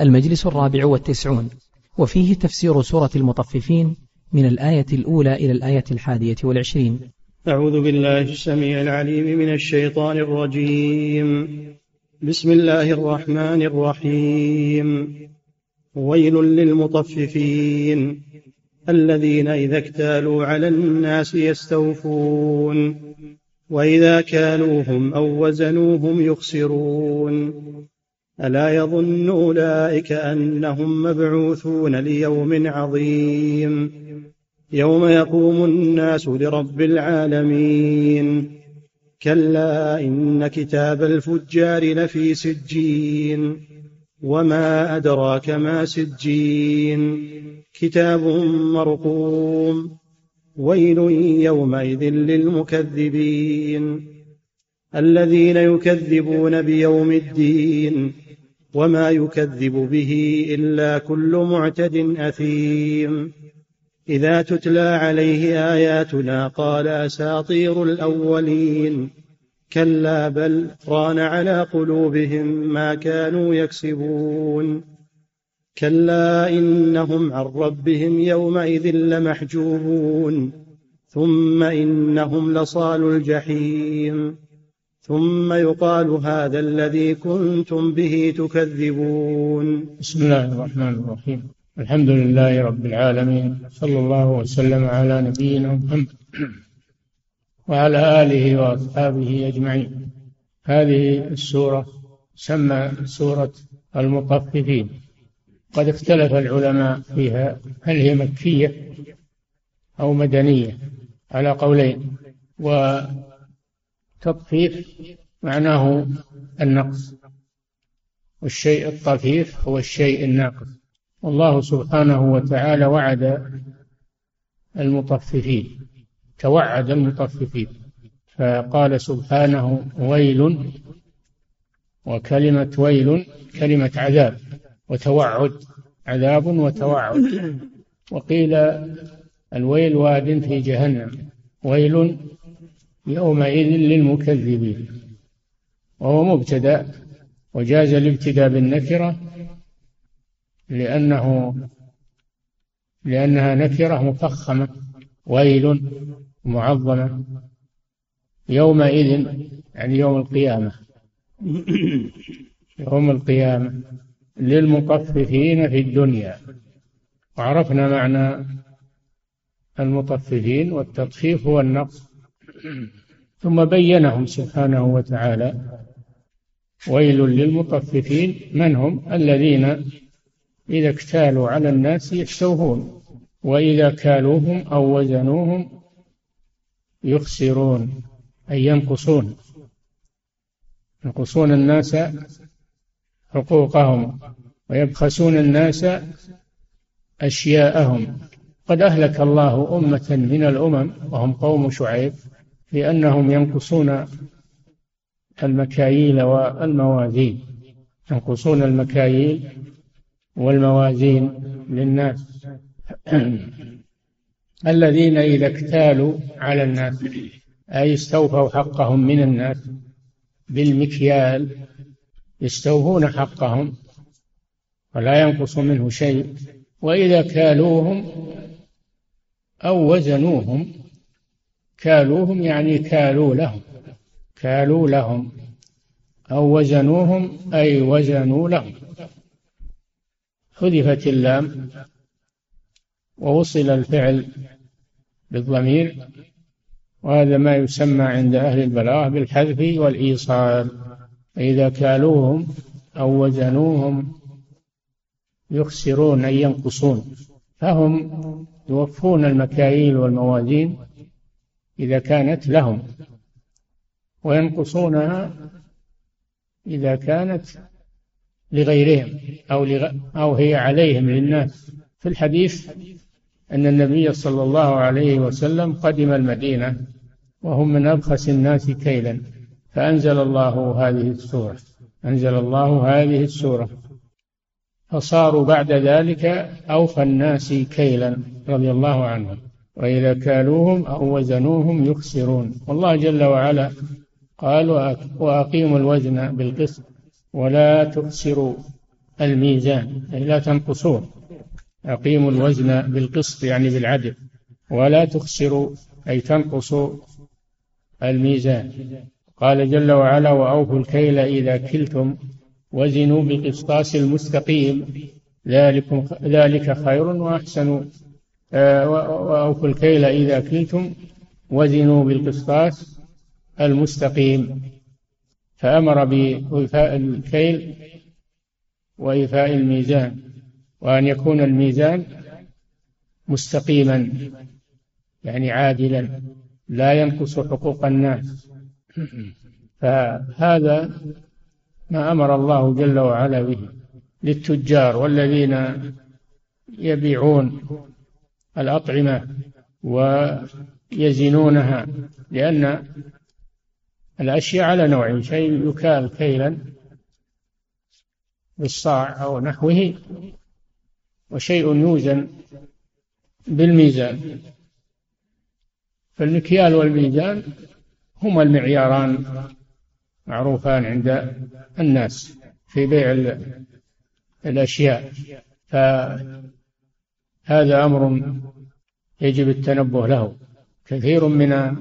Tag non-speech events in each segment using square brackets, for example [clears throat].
المجلس الرابع والتسعون وفيه تفسير سورة المطففين من الآية الأولى إلى الآية الحادية والعشرين. أعوذ بالله السميع العليم من الشيطان الرجيم. بسم الله الرحمن الرحيم. ويل للمطففين الذين إذا اكتالوا على الناس يستوفون وإذا كالوهم أو وزنوهم يخسرون. ألا يظن أولئك أنهم مبعوثون ليوم عظيم يوم يقوم الناس لرب العالمين كلا إن كتاب الفجار لفي سجين وما أدراك ما سجين كتاب مرقوم ويل يومئذ للمكذبين الذين يكذبون بيوم الدين وما يكذب به إلا كل معتد أثيم. إذا تتلى عليه آياتنا قال أساطير الأولين. كلا بل ران على قلوبهم ما كانوا يكسبون. كلا إنهم عن ربهم يومئذ لمحجوبون. ثم إنهم لصال الجحيم. ثم يقال هذا الذي كنتم به تكذبون. بسم الله الرحمن الرحيم. الحمد لله رب العالمين صلى الله وسلم على نبينا محمد وعلى آله وأصحابه أجمعين. هذه السورة سمى سورة المطففين. قد اختلف العلماء فيها هل هي مكية أو مدنية على قولين و تطفيف معناه النقص. والشيء الطفيف هو الشيء الناقص. والله سبحانه وتعالى وعد المطففين توعد المطففين. فقال سبحانه ويل وكلمة ويل كلمة عذاب وتوعد عذاب وتوعد. وقيل الويل واد في جهنم ويل يومئذ للمكذبين. وهو مبتدأ وجاز الابتداء بالنكرة لأنه لأنها نكرة مفخمة ويل معظمة. يومئذ يعني يوم القيامة. [coughs] يوم القيامة. للمطففين في الدنيا. وعرفنا معنى المطففين والتطفيف هو النقص ثم بينهم سبحانه وتعالى. ويل للمطففين. من هم؟ الذين إذا اكتالوا على الناس يستوفون. وإذا كالوهم أو وزنوهم يخسرون أي ينقصون. ينقصون الناس حقوقهم. ويبخسون الناس أشياءهم. قد أهلك الله أمة من الأمم وهم قوم شعيب. لأنهم ينقصون المكاييل والموازين. ينقصون المكاييل والموازين للناس. [clears throat] الذين إذا اكتالوا على الناس أي استوفوا حقهم من الناس بالمكيال يستوفون حقهم ولا ينقص منه شيء. وإذا كالوهم أو وزنوهم كالوهم يعني كالوا لهم. كالوا لهم. أو وزنوهم أي وزنوا لهم. حذفت اللام. ووصل الفعل بالضمير. وهذا ما يسمى عند أهل البلاغة بالحذف والإيصال. فإذا كالوهم أو وزنوهم يخسرون أي ينقصون. فهم يوفون المكاييل والموازين إذا كانت لهم وينقصونها إذا كانت لغيرهم أو لغ... أو هي عليهم للناس. في الحديث أن النبي صلى الله عليه وسلم قدم المدينة وهم من أبخس الناس كيلا فأنزل الله هذه السورة. أنزل الله هذه السورة. فصاروا بعد ذلك أوفى الناس كيلا رضي الله عنهم. وإذا كالوهم أو وزنوهم يخسرون. والله جل وعلا قال وأقيموا الوزن بالقسط ولا تخسروا الميزان. أي لا تنقصون أقيموا الوزن بالقسط يعني بالعدل. ولا تخسروا أي تنقصوا الميزان. قال جل وعلا وأوفوا الكيل إذا كلتم وزنوا بقسطاس المستقيم. ذلكم ذلك خير وأحسن وأوفوا الكيل إذا كلتم وزنوا بالقسطاس المستقيم. فأمر بإيفاء الكيل وإيفاء الميزان وأن يكون الميزان مستقيما يعني عادلا لا ينقص حقوق الناس. [clears throat] فهذا ما أمر الله جل وعلا به للتجار والذين يبيعون. الأطعمة ويزنونها لأن الأشياء على نوعين شيء يكال كيلا بالصاع أو نحوه وشيء يوزن بالميزان. فالمكيال والميزان هما المعياران معروفان عند الناس في بيع الأشياء. فهذا أمر يجب التنبه له. كثير من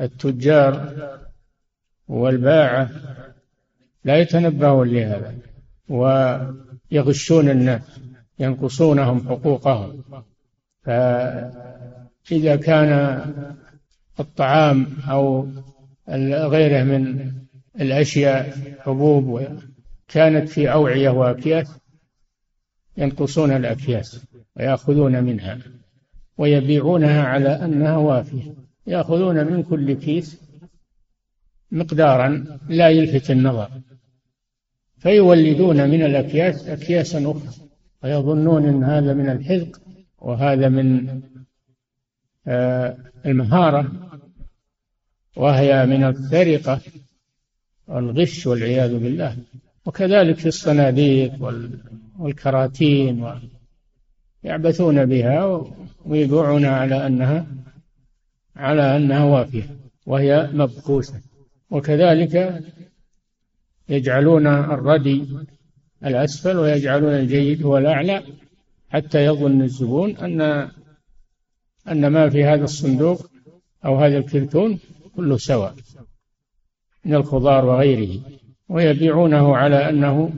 التجار والباعة لا يتنبهون لهذا ويغشون الناس ينقصونهم حقوقهم. فإذا كان الطعام أو غيره من الأشياء حبوب كانت في أوعية وأكياس ينقصون الأكياس ويأخذون منها ويبيعونها على أنها وافية. يأخذون من كل كيس مقدارا لا يلفت النظر. فيولدون من الأكياس أكياسا أخرى. ويظنون أن هذا من الحذق وهذا من آه، المهارة وهي من السرقة والغش والعياذ بالله. وكذلك في الصناديق والكراتين يعبثون بها ويبيعون على أنها على أنها وافية وهي مبخوسة. وكذلك يجعلون الردي الأسفل ويجعلون الجيد هو الأعلى حتى يظن الزبون أن أن ما في هذا الصندوق أو هذا الكرتون كله سواء من الخضار وغيره. ويبيعونه على أنه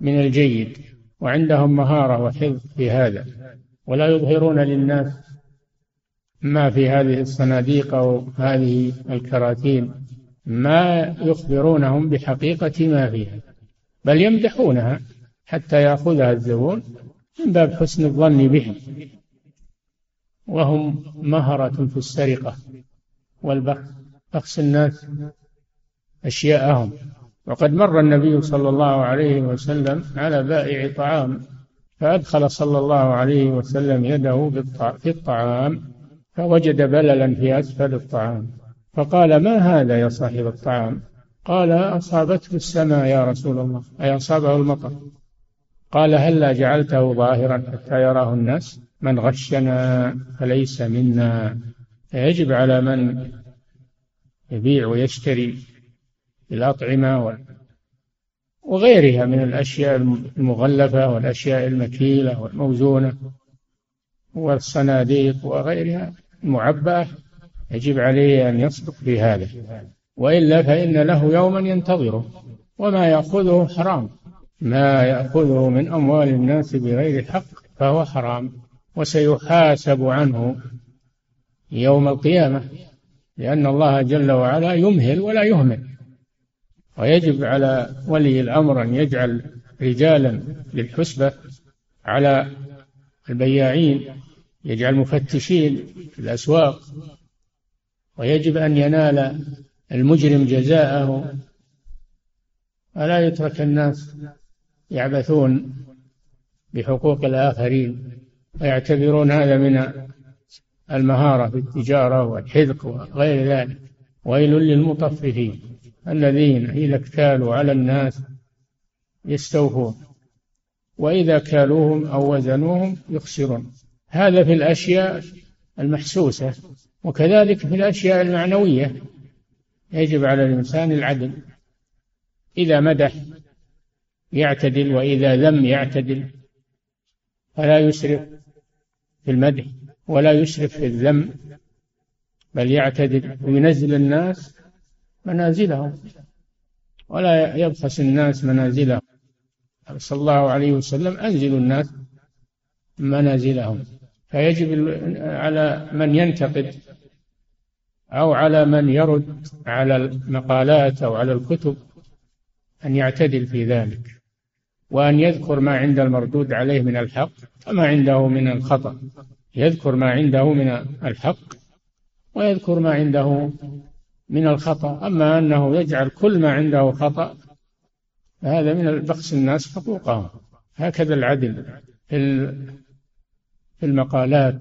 من الجيد وعندهم مهارة وحفظ في هذا ولا يظهرون للناس ما في هذه الصناديق أو هذه الكراتين ما يخبرونهم بحقيقة ما فيها بل يمدحونها حتى يأخذها الزبون من باب حسن الظن بهم. وهم مهرة في السرقة والبخس. بخس الناس أشياءهم. وقد مر النبي صلى الله عليه وسلم على بائع طعام فأدخل صلى الله عليه وسلم يده في الطعام فوجد بللا في أسفل الطعام. فقال ما هذا يا صاحب الطعام؟ قال أصابته السماء يا رسول الله. أي أصابه المطر. قال هلا جعلته ظاهرا حتى يراه الناس؟ من غشنا فليس منا. فيجب على من يبيع ويشتري. الأطعمة وغيرها من الأشياء المغلفة والأشياء المكيلة والموزونة والصناديق وغيرها المعبأة يجب عليه أن يصدق في هذا وإلا فإن له يوما ينتظره وما يأخذه حرام. ما يأخذه من أموال الناس بغير حق فهو حرام وسيحاسب عنه يوم القيامة لأن الله جل وعلا يمهل ولا يهمل. ويجب على ولي الأمر أن يجعل رجالا للحسبة على البياعين يجعل مفتشين في الأسواق ويجب أن ينال المجرم جزاءه. ولا يترك الناس يعبثون بحقوق الآخرين ويعتبرون هذا من المهارة في التجارة والحذق وغير ذلك. ويل للمطففين. الذين إذا اكتالوا على الناس يستوفون. وإذا كالوهم أو وزنوهم يخسرون. هذا في الأشياء المحسوسة وكذلك في الأشياء المعنوية. يجب على الإنسان العدل. إذا مدح يعتدل وإذا ذم يعتدل. فلا يسرف في المدح ولا يسرف في الذم بل يعتدل وينزل الناس منازلهم. ولا يبخس الناس منازلهم. صلى الله عليه وسلم أنزل الناس منازلهم. فيجب على من ينتقد أو على من يرد على المقالات أو على الكتب أن يعتدل في ذلك. وأن يذكر ما عند المردود عليه من الحق وما عنده من الخطأ. يذكر ما عنده من الحق ويذكر ما عنده من الخطأ. أما أنه يجعل كل ما عنده خطأ فهذا من بخس الناس حقوقهم. هكذا العدل في المقالات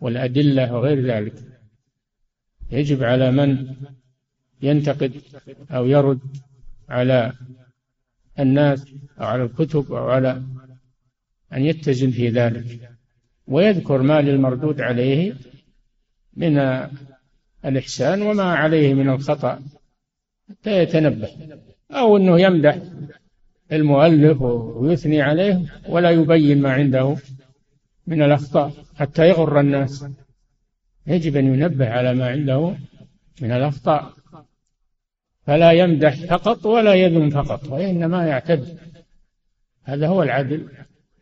والأدلة وغير ذلك. يجب على من ينتقد أو يرد على الناس أو على الكتب أو على أن يتزن في ذلك. ويذكر ما للمردود عليه من الإحسان وما عليه من الخطأ. حتى يتنبه. أو أنه يمدح المؤلف ويثني عليه ولا يبين ما عنده من الأخطاء. حتى يغر الناس. يجب أن ينبه على ما عنده من الأخطاء. فلا يمدح فقط ولا يذم فقط وإنما يعتد. هذا هو العدل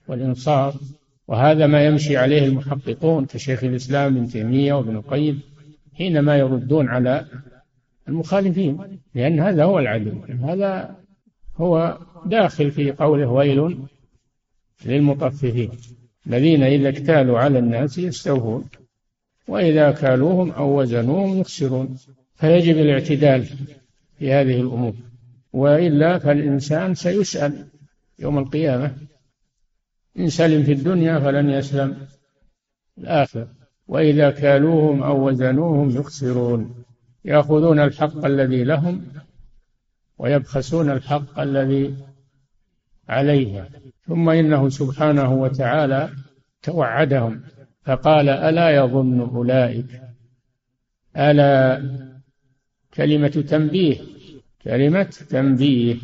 والإنصاف وهذا ما يمشي عليه المحققون كشيخ الإسلام ابن تيمية وابن القيم. حينما يردون على المخالفين لأن هذا هو العدل هذا هو داخل في قوله ويل للمطففين. الذين إذا اكتالوا على الناس يستوفون وإذا كالوهم أو وزنوهم يخسرون. فيجب الاعتدال في هذه الأمور. وإلا فالإنسان سيسأل يوم القيامة إن سلم في الدنيا فلن يسلم الآخر وإذا كالوهم أو وزنوهم يخسرون يأخذون الحق الذي لهم ويبخسون الحق الذي عليهم. ثم إنه سبحانه وتعالى توعدهم فقال ألا يظن أولئك؟ ألا كلمة تنبيه كلمة تنبيه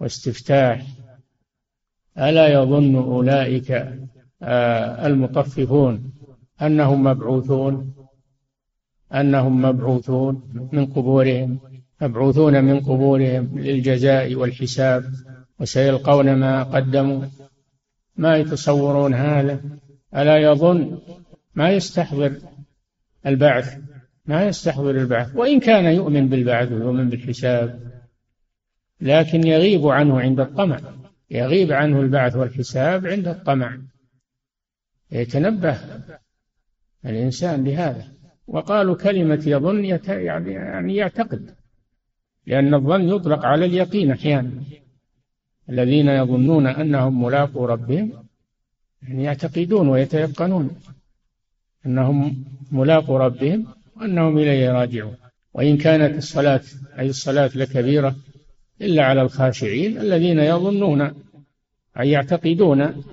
واستفتاح. ألا يظن أولئك آه، المطففون؟ أنهم مبعوثون. أنهم مبعوثون من قبورهم مبعوثون من قبورهم للجزاء والحساب وسيلقون ما قدموا. ما يتصورون هذا؟ ألا يظن؟ ما يستحضر البعث ما يستحضر البعث. وإن كان يؤمن بالبعث ويؤمن بالحساب لكن يغيب عنه عند الطمع. يغيب عنه البعث والحساب عند الطمع. يتنبه. الإنسان لهذا وقالوا كلمة يظن يعني يعتقد لأن الظن يطلق على اليقين أحيانا. الذين يظنون أنهم ملاقو ربهم يعني يعتقدون ويتيقنون أنهم ملاقو ربهم وأنهم إليه راجعون. وإن كانت الصلاة أي الصلاة لكبيرة إلا على الخاشعين الذين يظنون أي يعتقدون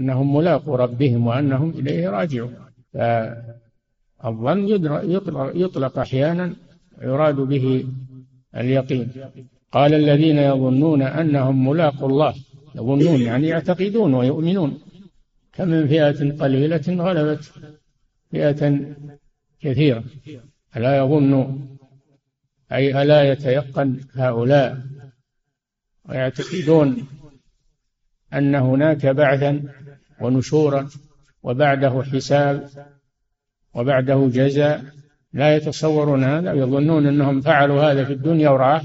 أنهم ملاقو ربهم وأنهم إليه راجعون. فالظن يطلق, أحيانا يراد به اليقين. قال الذين يظنون أنهم ملاقوا الله. يظنون يعني يعتقدون ويؤمنون. كم من فئة قليلة غلبت فئة كثيرة. ألا يظن؟ أي ألا يتيقن هؤلاء ويعتقدون أن هناك بعثا ونشورا وبعده حساب وبعده جزاء. لا يتصورون هذا يظنون أنهم فعلوا هذا في الدنيا وراح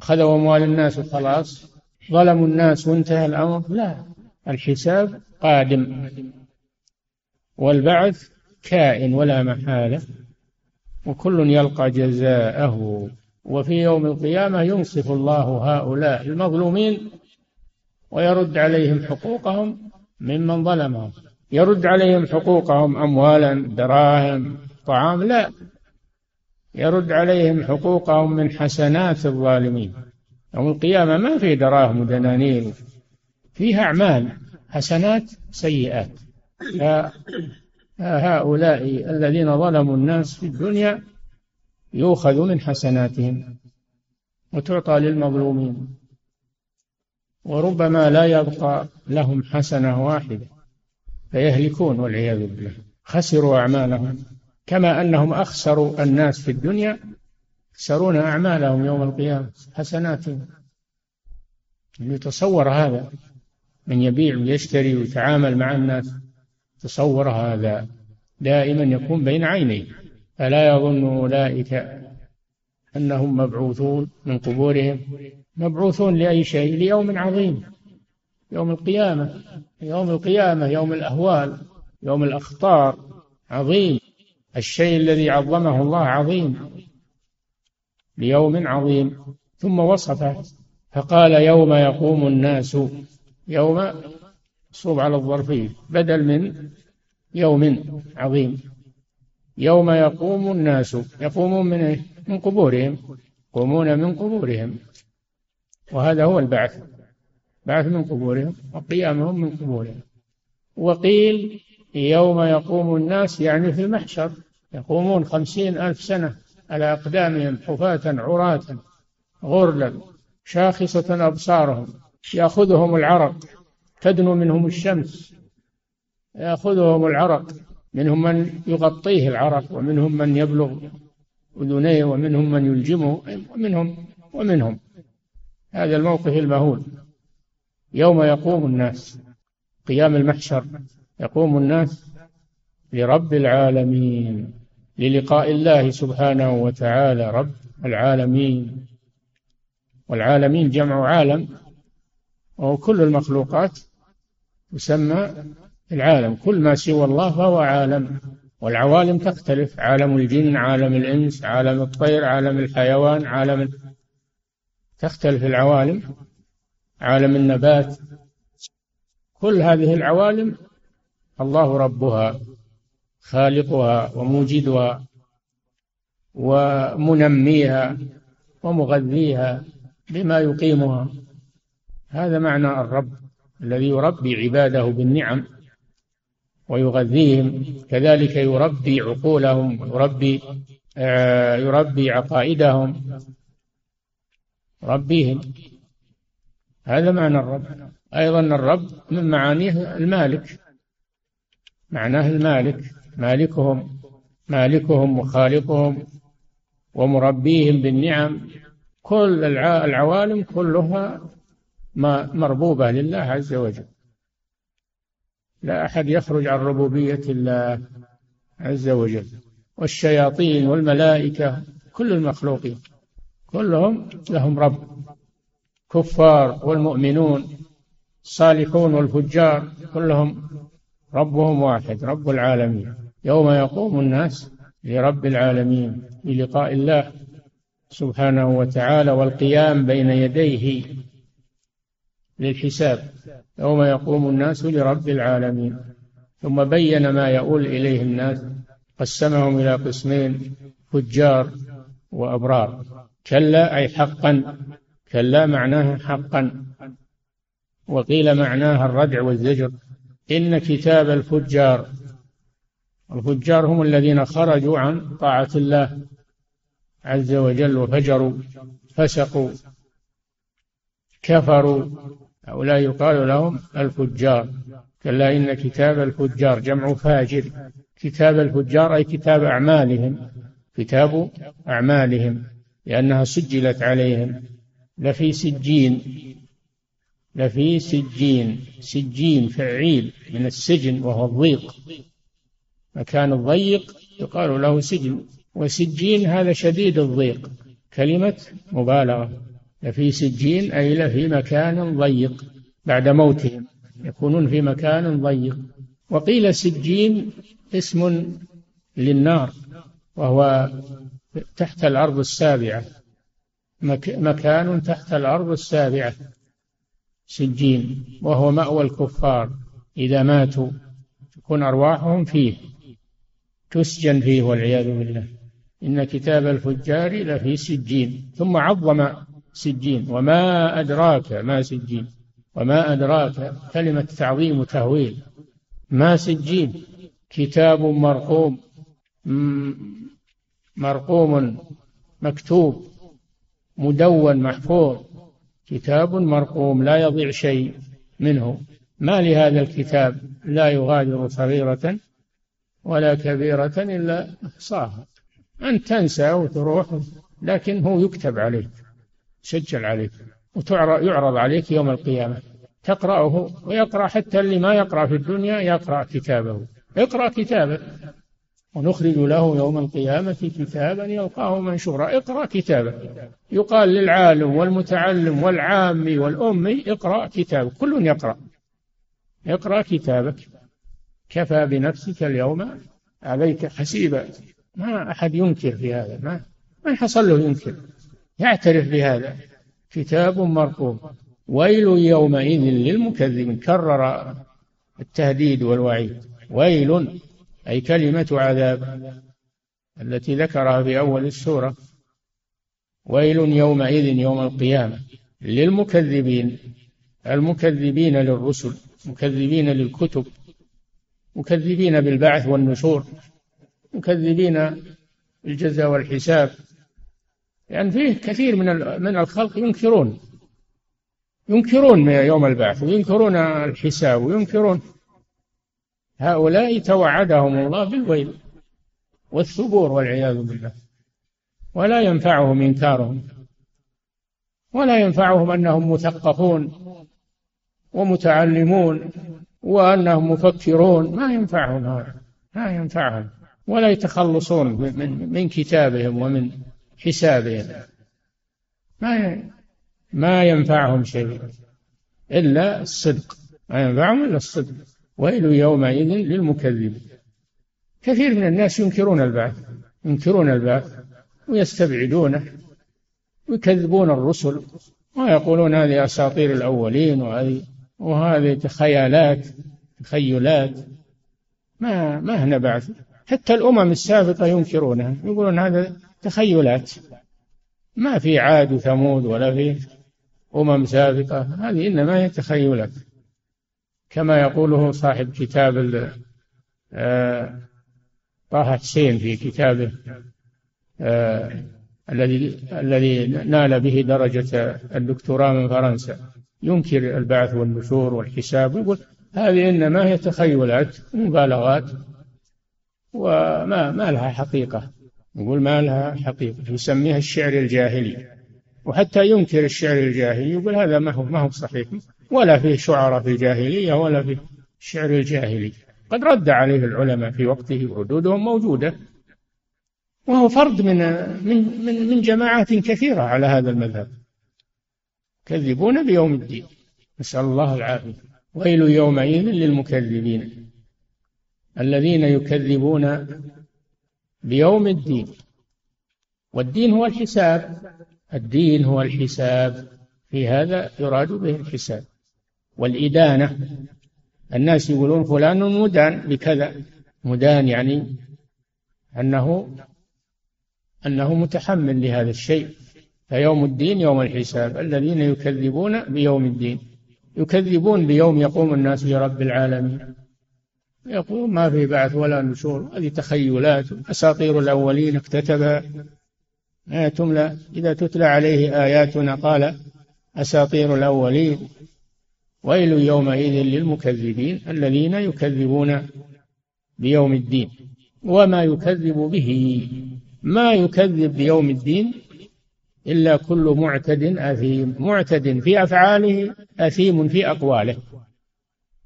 خذوا أموال الناس وخلاص. ظلموا الناس وانتهى الأمر. لا الحساب قادم. والبعث كائن ولا محالة وكل يلقى جزاءه. وفي يوم القيامة ينصف الله هؤلاء المظلومين ويرد عليهم حقوقهم ممن ظلمهم. يرد عليهم حقوقهم أموالا دراهم طعام لا. يرد عليهم حقوقهم من حسنات الظالمين. يوم القيامة ما في دراهم ودنانير فيها أعمال حسنات سيئات. هؤلاء الذين ظلموا الناس في الدنيا يؤخذ من حسناتهم وتعطى للمظلومين وربما لا يبقى لهم حسنة واحدة. فيهلكون والعياذ بالله. خسروا أعمالهم. كما أنهم أخسروا الناس في الدنيا يخسرون أعمالهم يوم القيامة. حسناتهم يتصور هذا. من يبيع ويشتري ويتعامل مع الناس. تصور هذا. دائما يكون بين عينيه. فلا يظن أولئك أنهم مبعوثون من قبورهم؟ مبعوثون لأي شيء؟ ليوم عظيم. يوم القيامة يوم القيامة يوم الأهوال يوم الأخطار عظيم الشيء الذي عظمه الله عظيم ليوم عظيم ثم وصفه فقال يوم يقوم الناس يوم صوب على الظرفية بدل من يوم عظيم يوم يقوم الناس يقومون من إيه؟ من قبورهم يقومون من قبورهم وهذا هو البعث بعث من قبورهم وقيامهم من قبورهم. وقيل يوم يقوم الناس يعني في المحشر يقومون خمسين ألف سنة على أقدامهم حفاة عراة غرلا شاخصة أبصارهم يأخذهم العرق تدنو منهم الشمس يأخذهم العرق منهم من يغطيه العرق ومنهم من يبلغ أذنيه ومنهم من يلجمه ومنهم ومنهم. هذا الموقف المهول. يوم يقوم الناس. قيام المحشر. يقوم الناس لرب العالمين للقاء الله سبحانه وتعالى رب العالمين. والعالمين جمع عالم وهو كل المخلوقات يسمى العالم. كل ما سوى الله فهو عالم. والعوالم تختلف. عالم الجن عالم الإنس عالم الطير عالم الحيوان عالم تختلف العوالم. عالم النبات. كل هذه العوالم الله ربها خالقها وموجدها ومنميها ومغذيها بما يقيمها. هذا معنى الرب الذي يربي عباده بالنعم ويغذيهم. كذلك يربي عقولهم ويربي آه، يربي عقائدهم ربيهم هذا معنى الرب. أيضا الرب من معانيه المالك. معناه المالك. مالكهم مالكهم وخالقهم ومربيهم بالنعم. كل العوالم كلها مربوبة لله عز وجل. لا أحد يخرج عن ربوبية الله عز وجل. والشياطين والملائكة كل المخلوقين كلهم لهم رب. كفار والمؤمنون الصالحون والفجار كلهم ربهم واحد رب العالمين. يوم يقوم الناس لرب العالمين بلقاء الله سبحانه وتعالى والقيام بين يديه للحساب. يوم يقوم الناس لرب العالمين. ثم بين ما يؤول إليه الناس قسمهم إلى قسمين فجار وأبرار. كلا أي حقا كلا معناها حقا. وقيل معناها الردع والزجر. إن كتاب الفجار الفجار هم الذين خرجوا عن طاعة الله عز وجل وفجروا فسقوا كفروا. هؤلاء يقال لهم الفجار. كلا إن كتاب الفجار جمع فاجر. كتاب الفجار أي كتاب أعمالهم. كتاب أعمالهم لأنها سجلت عليهم. لفي سجين لفي سجين سجين فعيل من السجن وهو الضيق. مكان الضيق يقال له سجن وسجين هذا شديد الضيق. كلمة مبالغة. لفي سجين أي لفي مكان ضيق. بعد موتهم يكونون في مكان ضيق. وقيل سجين اسم للنار وهو تحت الأرض السابعة. مكان تحت الأرض السابعة سجين وهو مأوى الكفار. إذا ماتوا تكون أرواحهم فيه. تسجن فيه والعياذ بالله. إن كتاب الفجار لفي سجين. ثم عظم سجين. وما أدراك ما سجين. وما أدراك كلمة تعظيم وتهويل. ما سجين. كتاب مرقوم. مرقوم مكتوب. مدون محفوظ كتاب مرقوم لا يضيع شيء منه. ما لهذا الكتاب لا يغادر صغيرة ولا كبيرة إلا أحصاها. أن تنسى وتروح لكن هو يكتب عليك سجل عليك ويعرض عليك يوم القيامة. تقرأه ويقرأ حتى اللي ما يقرأ في الدنيا يقرأ كتابه. اقرأ كتابك ونخرج له يوم القيامة كتابا يلقاه منشورا. اقرأ كتابك. يقال للعالم والمتعلم والعامي والأمي اقرأ كتابك كل يقرأ. اقرأ كتابك. كفى بنفسك اليوم. عليك حسيبا. ما أحد ينكر في هذا. ما من حصل له ينكر. يعترف بهذا. كتاب مرقوم. ويل يومئذ للمكذبين. كرر التهديد والوعيد. ويل أي كلمة عذاب التي ذكرها في أول السورة. ويل يومئذ يوم القيامة للمكذبين المكذبين للرسل مكذبين للكتب مكذبين بالبعث والنشور مكذبين بالجزاء والحساب. لأن يعني فيه كثير من من الخلق ينكرون ينكرون يوم البعث وينكرون الحساب وينكرون هؤلاء توعدهم الله بالويل والثبور والعياذ بالله. ولا ينفعهم إنكارهم. ولا ينفعهم أنهم مثقفون ومتعلمون وأنهم مفكرون. ما ينفعهم هذا. ما ينفعهم. ولا يتخلصون من من كتابهم ومن حسابهم. ما ما ينفعهم شيء إلا الصدق. ما ينفعهم إلا الصدق. ويل يومئذ للمكذبين. كثير من الناس ينكرون البعث ينكرون البعث ويستبعدونه ويكذبون الرسل ويقولون هذه أساطير الأولين وهذه وهذه خيالات تخيلات. ما ما هنا بعث. حتى الأمم السابقة ينكرونها يقولون هذا تخيلات. ما في عاد وثمود ولا في أمم سابقة هذه إنما هي تخيلات. كما يقوله صاحب كتاب آه، طه حسين في كتابه آه، الذي الذي نال به درجة الدكتوراه من فرنسا. ينكر البعث والنشور والحساب ويقول هذه إنما هي تخيلات مبالغات وما ما لها حقيقة. يقول ما لها حقيقة. يسميها الشعر الجاهلي. وحتى ينكر الشعر الجاهلي يقول هذا ما هو ما هو صحيح. ولا فيه شعراء في الجاهلية ولا فيه الشعر الجاهلي. قد رد عليه العلماء في وقته وردودهم موجودة. وهو فرد من من من من جماعات كثيرة على هذا المذهب. يكذبون بيوم الدين. نسأل الله العافية. ويل يومئذ للمكذبين. الذين يكذبون بيوم الدين. والدين هو الحساب. الدين هو الحساب. في هذا يراد به الحساب. والإدانة. الناس يقولون فلان مدان بكذا. مدان يعني أنه أنه متحمل لهذا الشيء. فيوم الدين يوم الحساب. الذين يكذبون بيوم الدين. يكذبون بيوم يقوم الناس لرب العالمين. يقول ما في بعث ولا نشور. هذه تخيلات. أساطير الأولين اكتتبها. ما تملى إذا تتلى عليه آياتنا قال أساطير الأولين. ويل يومئذ للمكذبين الذين يكذبون بيوم الدين. وما يكذب به ما يكذب بيوم الدين إلا كل معتد أثيم معتد في أفعاله أثيم في أقواله.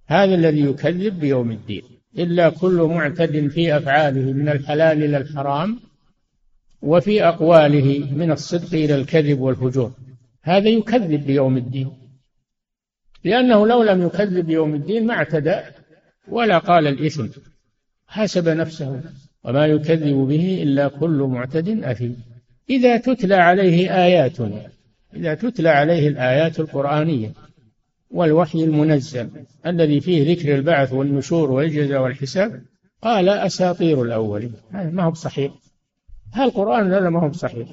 هذا الذي يكذب بيوم الدين. إلا كل معتد في أفعاله من الحلال إلى الحرام وفي أقواله من الصدق إلى الكذب والفجور. هذا يكذب بيوم الدين. لأنه لو لم يكذب بيوم الدين ما اعتدى ولا قال الإثم حاسب نفسه وما يكذب به إلا كل معتد أثيم. إذا تتلى عليه آياتنا إذا تتلى عليه الآيات القرآنية والوحي المنزل الذي فيه ذكر البعث والنشور والجزاء والحساب قال أساطير الأولين. هذا ما هو صحيح هذا القرآن هذا ما هو صحيح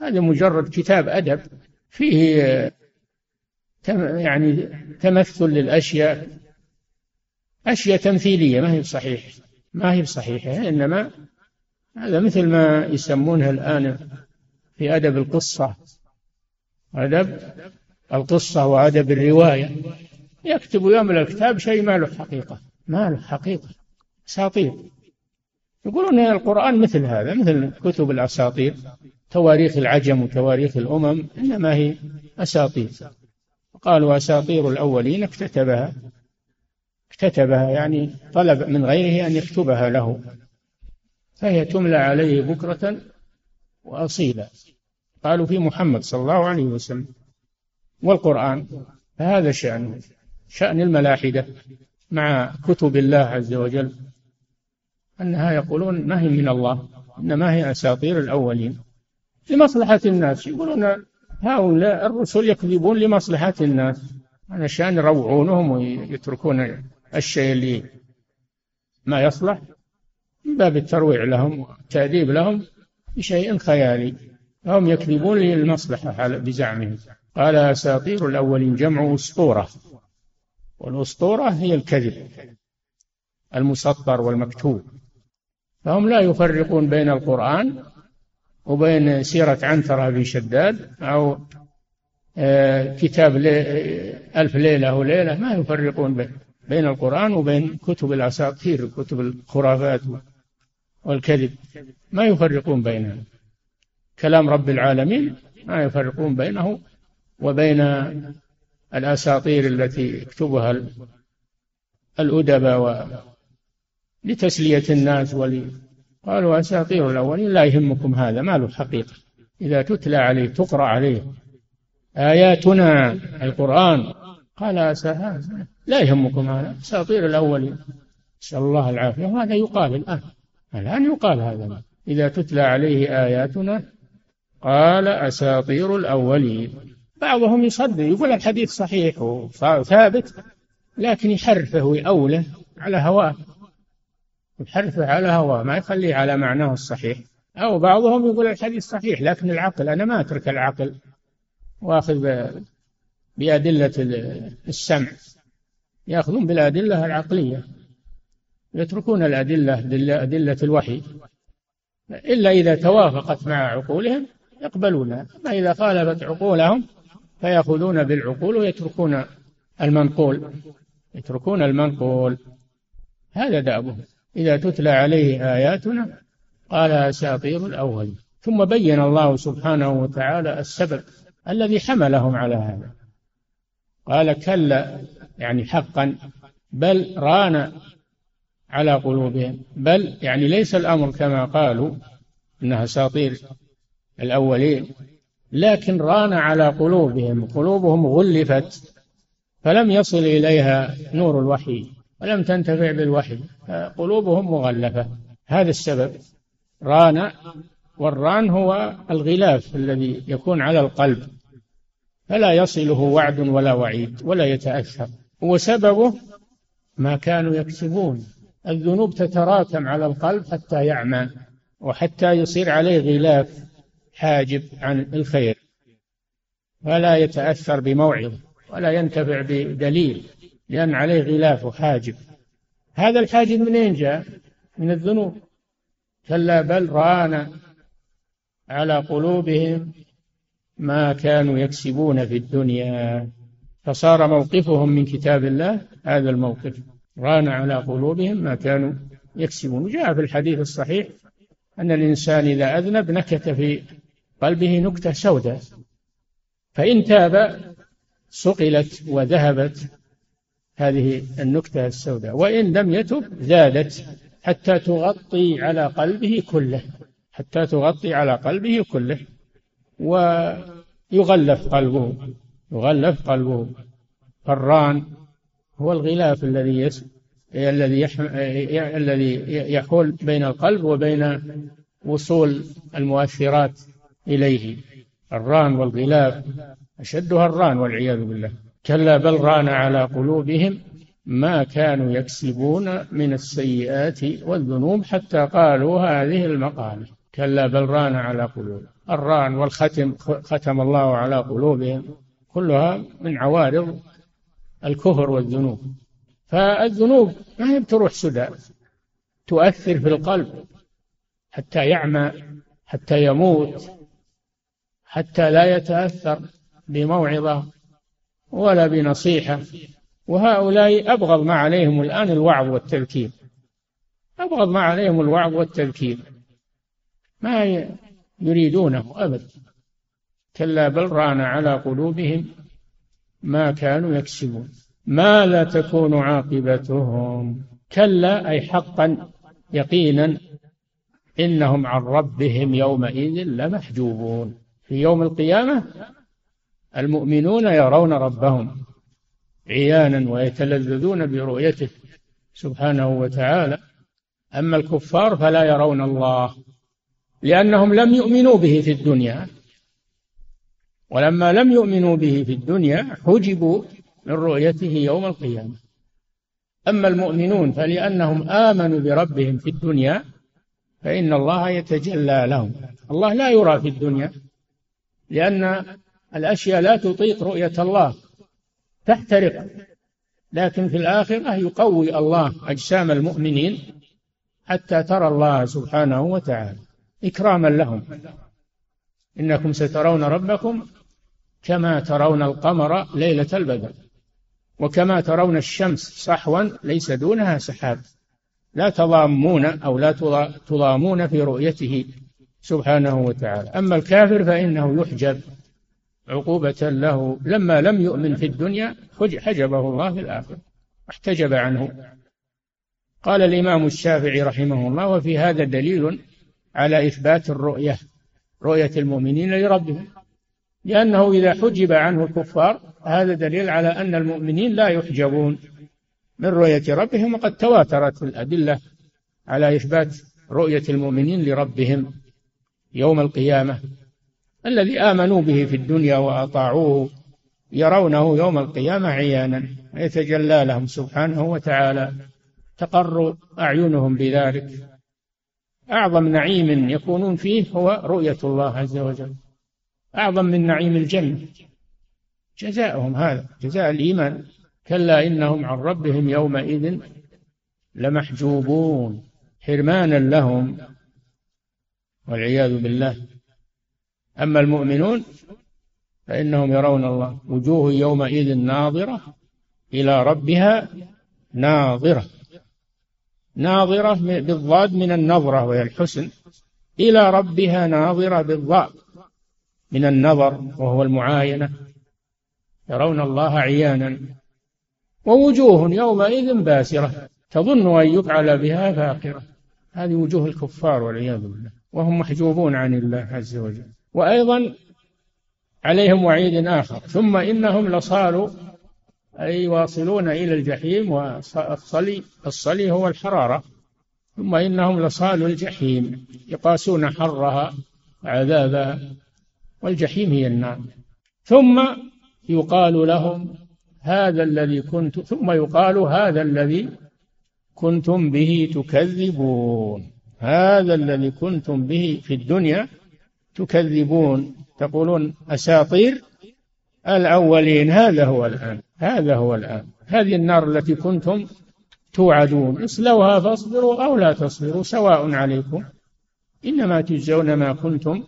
هذا مجرد كتاب أدب فيه يعني تمثل للأشياء أشياء تمثيلية ما هي صحيح ما هي صحيحة إنما هذا مثل ما يسمونها الآن في أدب القصة أدب القصة وأدب الرواية. يكتب يملى الكتاب شيء ما له حقيقة ما له حقيقة أساطير. يقولون القرآن مثل هذا مثل كتب الأساطير تواريخ العجم وتواريخ الأمم إنما هي أساطير. قالوا أساطير الأولين اكتتبها. اكتتبها يعني طلب من غيره أن يكتبها له. فهي تملى عليه بكرة وأصيلا. قالوا في محمد صلى الله عليه وسلم. والقرآن فهذا شأنه شأن الملاحدة مع كتب الله عز وجل. أنها يقولون ما هي من الله إنما هي أساطير الأولين. لمصلحة الناس يقولون هؤلاء الرسل يكذبون لمصلحة الناس علشان يروعونهم ويتركون الشيء اللي ما يصلح من باب الترويع لهم والتأديب لهم بشيء خيالي. هم يكذبون للمصلحة بزعمهم. قال أساطير الأولين جمع أسطورة. والأسطورة هي الكذب المسطر والمكتوب. فهم لا يفرقون بين القرآن وبين سيرة عنترة بن شداد أو آه، كتاب ألف ليلة وليلة ما يفرقون بين القرآن وبين كتب الأساطير كتب الخرافات والكذب. ما يفرقون بينها كلام رب العالمين ما يفرقون بينه وبين الأساطير التي يكتبها الأدباء لتسلية الناس ولي قالوا أساطير الأولين لا يهمكم هذا ما له حقيقة. إذا تتلى عليه تقرأ عليه. آياتنا القرآن. قال أساها لا يهمكم هذا. أساطير الأولين. نسأل الله العافية. وهذا يقال الآن. الآن يقال هذا. إذا تتلى عليه آياتنا قال أساطير الأولين. بعضهم يصدق يقول الحديث صحيح وثابت لكن يحرفه ويأوله على هواه. يحرفه على هواه ما يخليه على معناه الصحيح. أو بعضهم يقول الحديث صحيح لكن العقل أنا ما أترك العقل وآخذ بأدلة السمع. يأخذون بالأدلة العقلية يتركون الأدلة أدلة الوحي. إلا إذا توافقت مع عقولهم يقبلونها أما إذا خالفت عقولهم فيأخذون بالعقول ويتركون المنقول. يتركون المنقول. هذا دأبهم. إذا تتلى عليه آياتنا قال أساطير الأول ثم بين الله سبحانه وتعالى السبب الذي حملهم على هذا. قال كلا يعني حقا بل ران على قلوبهم. بل يعني ليس الأمر كما قالوا إنها أساطير الأولين لكن ران على قلوبهم. قلوبهم غلفت فلم يصل إليها نور الوحي ولم تنتفع بالوحي. قلوبهم مغلفة. هذا السبب. ران والران هو الغلاف الذي يكون على القلب. فلا يصله وعد ولا وعيد ولا يتأثر. وسببه ما كانوا يكسبون. الذنوب تتراكم على القلب حتى يعمى وحتى يصير عليه غلاف حاجب عن الخير. فلا يتأثر بموعظة ولا ينتفع بدليل لأن عليه غلاف حاجب. هذا الحاجب منين جاء؟ من الذنوب. كلا بل ران على قلوبهم ما كانوا يكسبون في الدنيا. فصار موقفهم من كتاب الله هذا الموقف. ران على قلوبهم ما كانوا يكسبون. جاء في الحديث الصحيح أن الإنسان إذا أذنب نكت في قلبه نكتة سوداء. فإن تاب صقلت وذهبت. هذه النكتة السوداء. وإن لم يتب زادت حتى تغطي على قلبه كله حتى تغطي على قلبه كله ويغلف قلبه يغلف قلبه. فران هو الغلاف الذي يس... الذي. الذي يحول بين القلب وبين وصول المؤثرات إليه. الران والغلاف أشدها الران والعياذ بالله. كلا بل ران على قلوبهم ما كانوا يكسبون من السيئات والذنوب حتى قالوا هذه المقالة. كلا بل ران على قلوبهم الران والختم ختم الله على قلوبهم كلها من عوارض الكفر والذنوب. فالذنوب ما هي بتروح سدى تؤثر في القلب حتى يعمى حتى يموت حتى لا يتأثر بموعظة ولا بنصيحة. وهؤلاء أبغض ما عليهم الآن الوعظ والتذكير. أبغض ما عليهم الوعظ والتذكير. ما يريدونه أبدا كلا بل ران على قلوبهم ما كانوا يكسبون. ما لا تكون عاقبتهم. كلا أي حقا يقينا إنهم عن ربهم يومئذ لمحجوبون. في يوم القيامة المؤمنون يرون ربهم عيانا ويتلذذون برؤيته سبحانه وتعالى. أما الكفار فلا يرون الله لأنهم لم يؤمنوا به في الدنيا. ولما لم يؤمنوا به في الدنيا حجبوا من رؤيته يوم القيامة. أما المؤمنون فلأنهم آمنوا بربهم في الدنيا فإن الله يتجلى لهم. الله لا يرى في الدنيا لأن الأشياء لا تطيق رؤية الله تحترق. لكن في الآخرة يقوي الله أجسام المؤمنين حتى ترى الله سبحانه وتعالى. إكراما لهم. إنكم سترون ربكم كما ترون القمر ليلة البدر وكما ترون الشمس صحوا ليس دونها سحاب. لا تضامون أو لا تضامون في رؤيته سبحانه وتعالى. أما الكافر فإنه يحجب. عقوبة له لما لم يؤمن في الدنيا حجبه الله في الآخرة احتجب عنه. قال الإمام الشافعي رحمه الله وفي هذا دليل على إثبات الرؤية رؤية المؤمنين لربهم لأنه إذا حجب عنه الكفار هذا دليل على أن المؤمنين لا يحجبون من رؤية ربهم وقد تواترت الأدلة على إثبات رؤية المؤمنين لربهم يوم القيامة. الذي آمنوا به في الدنيا وأطاعوه يرونه يوم القيامة عيانا يتجلى لهم سبحانه وتعالى. تقر أعينهم بذلك. أعظم نعيم يكونون فيه هو رؤية الله عز وجل. أعظم من نعيم الجنة. جزاؤهم هذا جزاء الإيمان. كلا إنهم عن ربهم يومئذ لمحجوبون حرمانا لهم. والعياذ بالله. أما المؤمنون فإنهم يرون الله. وجوه يومئذ ناظرة إلى ربها ناظرة. ناظرة بالضاد من النظرة وهي الحسن. إلى ربها ناظرة بالضاد من النظر وهو المعاينة. يرون الله عيانا. ووجوه يومئذ باسرة. تظن أن يفعل بها فاقرة. هذه وجوه الكفار والعياذ بالله. وهم محجوبون عن الله عز وجل. وأيضا عليهم وعيد آخر. ثم إنهم لصالوا أي واصلون إلى الجحيم والصلي الصلي هو الحرارة. ثم إنهم لصالوا الجحيم يقاسون حرها عذابها والجحيم هي النار. ثم يقال لهم هذا الذي كنت ثم يقال هذا الذي كنتم به تكذبون. هذا الذي كنتم به في الدنيا تكذبون تقولون أساطير الأولين هذا هو الآن هذا هو الآن. هذه النار التي كنتم توعدون اصلوها فاصبروا أو لا تصبروا سواء عليكم. إنما تجزون ما كنتم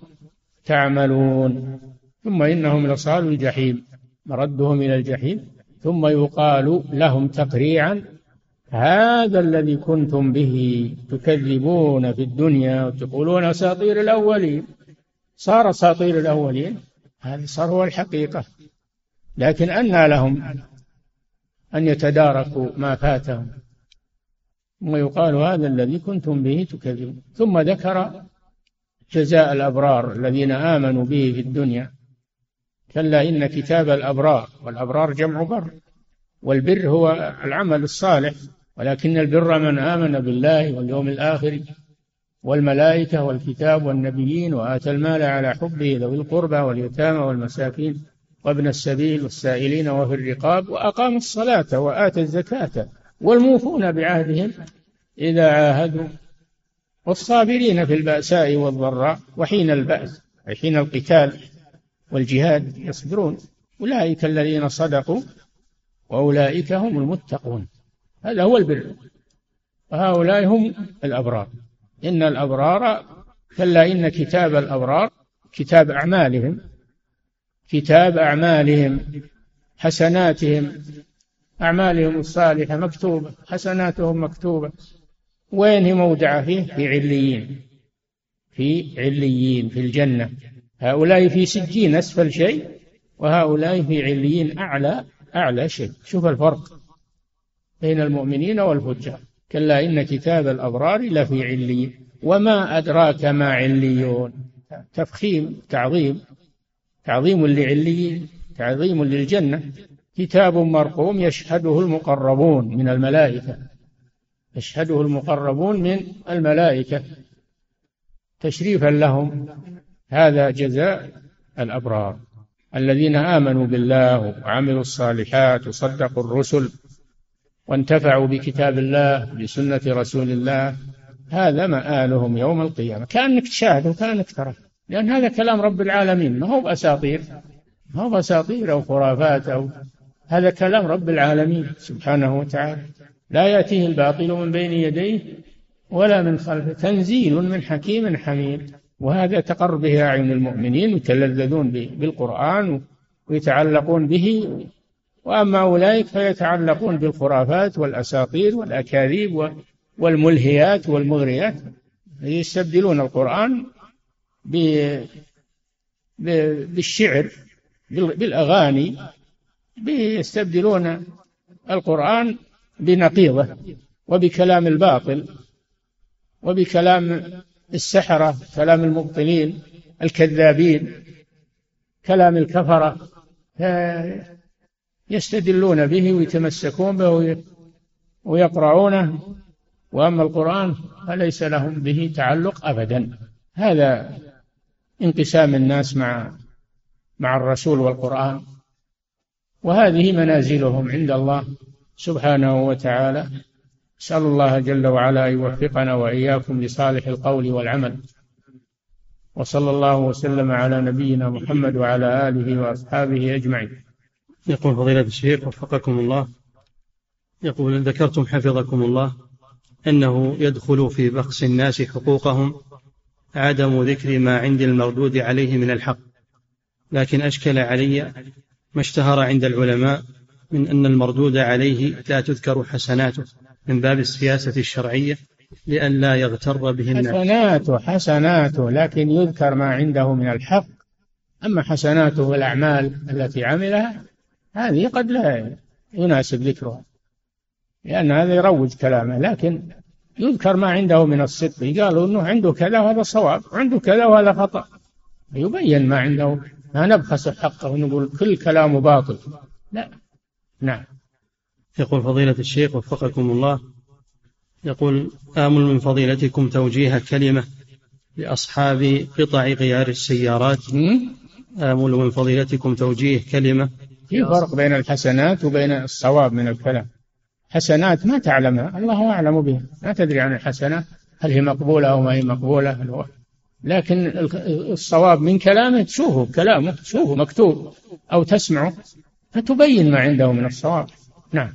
تعملون. ثم إنهم لصالوا الجحيم مردهم إلى الجحيم. ثم يقال لهم تقريعا هذا الذي كنتم به تكذبون في الدنيا وتقولون أساطير الأولين. صار أساطير الأولين. هذا صار هو الحقيقة. لكن أنى لهم أن يتداركوا ما فاتهم. ثم يقال هذا الذي كنتم به تكذبون. ثم ذكر جزاء الأبرار الذين آمنوا به في الدنيا. كلا إن كتاب الأبرار والأبرار جمع بر والبر هو العمل الصالح. ولكن البر من آمن بالله واليوم الآخر. والملائكة والكتاب والنبيين وآتى المال على حبه ذوي القربى واليتامى والمساكين وابن السبيل والسائلين وفي الرقاب وأقام الصلاة وآتى الزكاة والموفون بعهدهم إذا عاهدوا والصابرين في البأساء والضراء وحين البأس حين القتال والجهاد يصبرون. أولئك الذين صدقوا وأولئك هم المتقون. هذا هو البر. وهؤلاء هم الأبرار. إن الأبرار كلا إن كتاب الأبرار كتاب أعمالهم كتاب أعمالهم حسناتهم أعمالهم الصالحة مكتوبة حسناتهم مكتوبة. وين هي موضعة فيه في عليين في عليين في الجنة. هؤلاء في سجين أسفل شيء وهؤلاء في عليين أعلى أعلى شيء. شوف الفرق بين المؤمنين والفجار. كلا إن كتاب الأبرار لفي عليين وما أدراك ما عليون. تفخيم تعظيم تعظيم لعليين تعظيم للجنة. كتاب مرقوم يشهده المقربون من الملائكة يشهده المقربون من الملائكة. تشريفا لهم هذا جزاء الأبرار. الذين آمنوا بالله وعملوا الصالحات وصدقوا الرسل وانتفعوا بكتاب الله بسنة رسول الله هذا مآلهم يوم القيامة. كأنك تشاهد وكأنك ترى. لأن هذا كلام رب العالمين. ما هو بأساطير؟ ما هو بأساطير أو خرافات أو هذا كلام رب العالمين سبحانه وتعالى. لا يأتيه الباطل من بين يديه ولا من خلفه. تنزيل من حكيم حميد. وهذا تقر به أعين المؤمنين يتلذذون بالقرآن ويتعلقون به وأما أولئك فيتعلقون بالخرافات والأساطير والأكاذيب والملهيات والمغريات. يستبدلون القرآن بالشعر بالأغاني يستبدلون القرآن بنقيضه وبكلام الباطل وبكلام السحرة كلام المبطلين الكذابين كلام الكفرة. يستدلون به ويتمسكون به ويقرعونه وأما القرآن فليس لهم به تعلق أبدا. هذا انقسام الناس مع مع الرسول والقرآن. وهذه منازلهم عند الله سبحانه وتعالى. نسأل الله جل وعلا أن يوفقنا وإياكم لصالح القول والعمل. وصلى الله وسلم على نبينا محمد وعلى آله وأصحابه أجمعين. يقول فضيلة الشيخ وفقكم الله. يقول ذكرتم حفظكم الله أنه يدخل في بخس الناس حقوقهم عدم ذكر ما عند المردود عليه من الحق. لكن أشكل علي ما اشتهر عند العلماء من أن المردود عليه لا تذكر حسناته من باب السياسة الشرعية لئلا يغتر به الناس. حسناته حسناته لكن يذكر ما عنده من الحق. أما حسناته والأعمال التي عملها هذه قد لا يناسب ذكرها لأن هذا يروج كلامه لكن يذكر ما عنده من الصدق. قالوا أنه عنده كذا وهذا صواب وعنده كذا وهذا خطأ. يبين ما عنده ما نبخس حقه ونقول كل كلامه باطل. لا. نعم. يقول فضيلة الشيخ وفقكم الله يقول آمل من فضيلتكم توجيه كلمة لأصحاب قطع غيار السيارات. آمل من فضيلتكم توجيه كلمة في فرق بين الحسنات وبين الصواب من الكلام. حسنات ما تعلمها الله أعلم بها. ما تدري عن الحسنات هل هي مقبولة أو ما هي مقبولة. لكن الصواب من كلامه تشوفه كلامه تشوفه مكتوب أو تسمعه فتبين ما عنده من الصواب. نعم.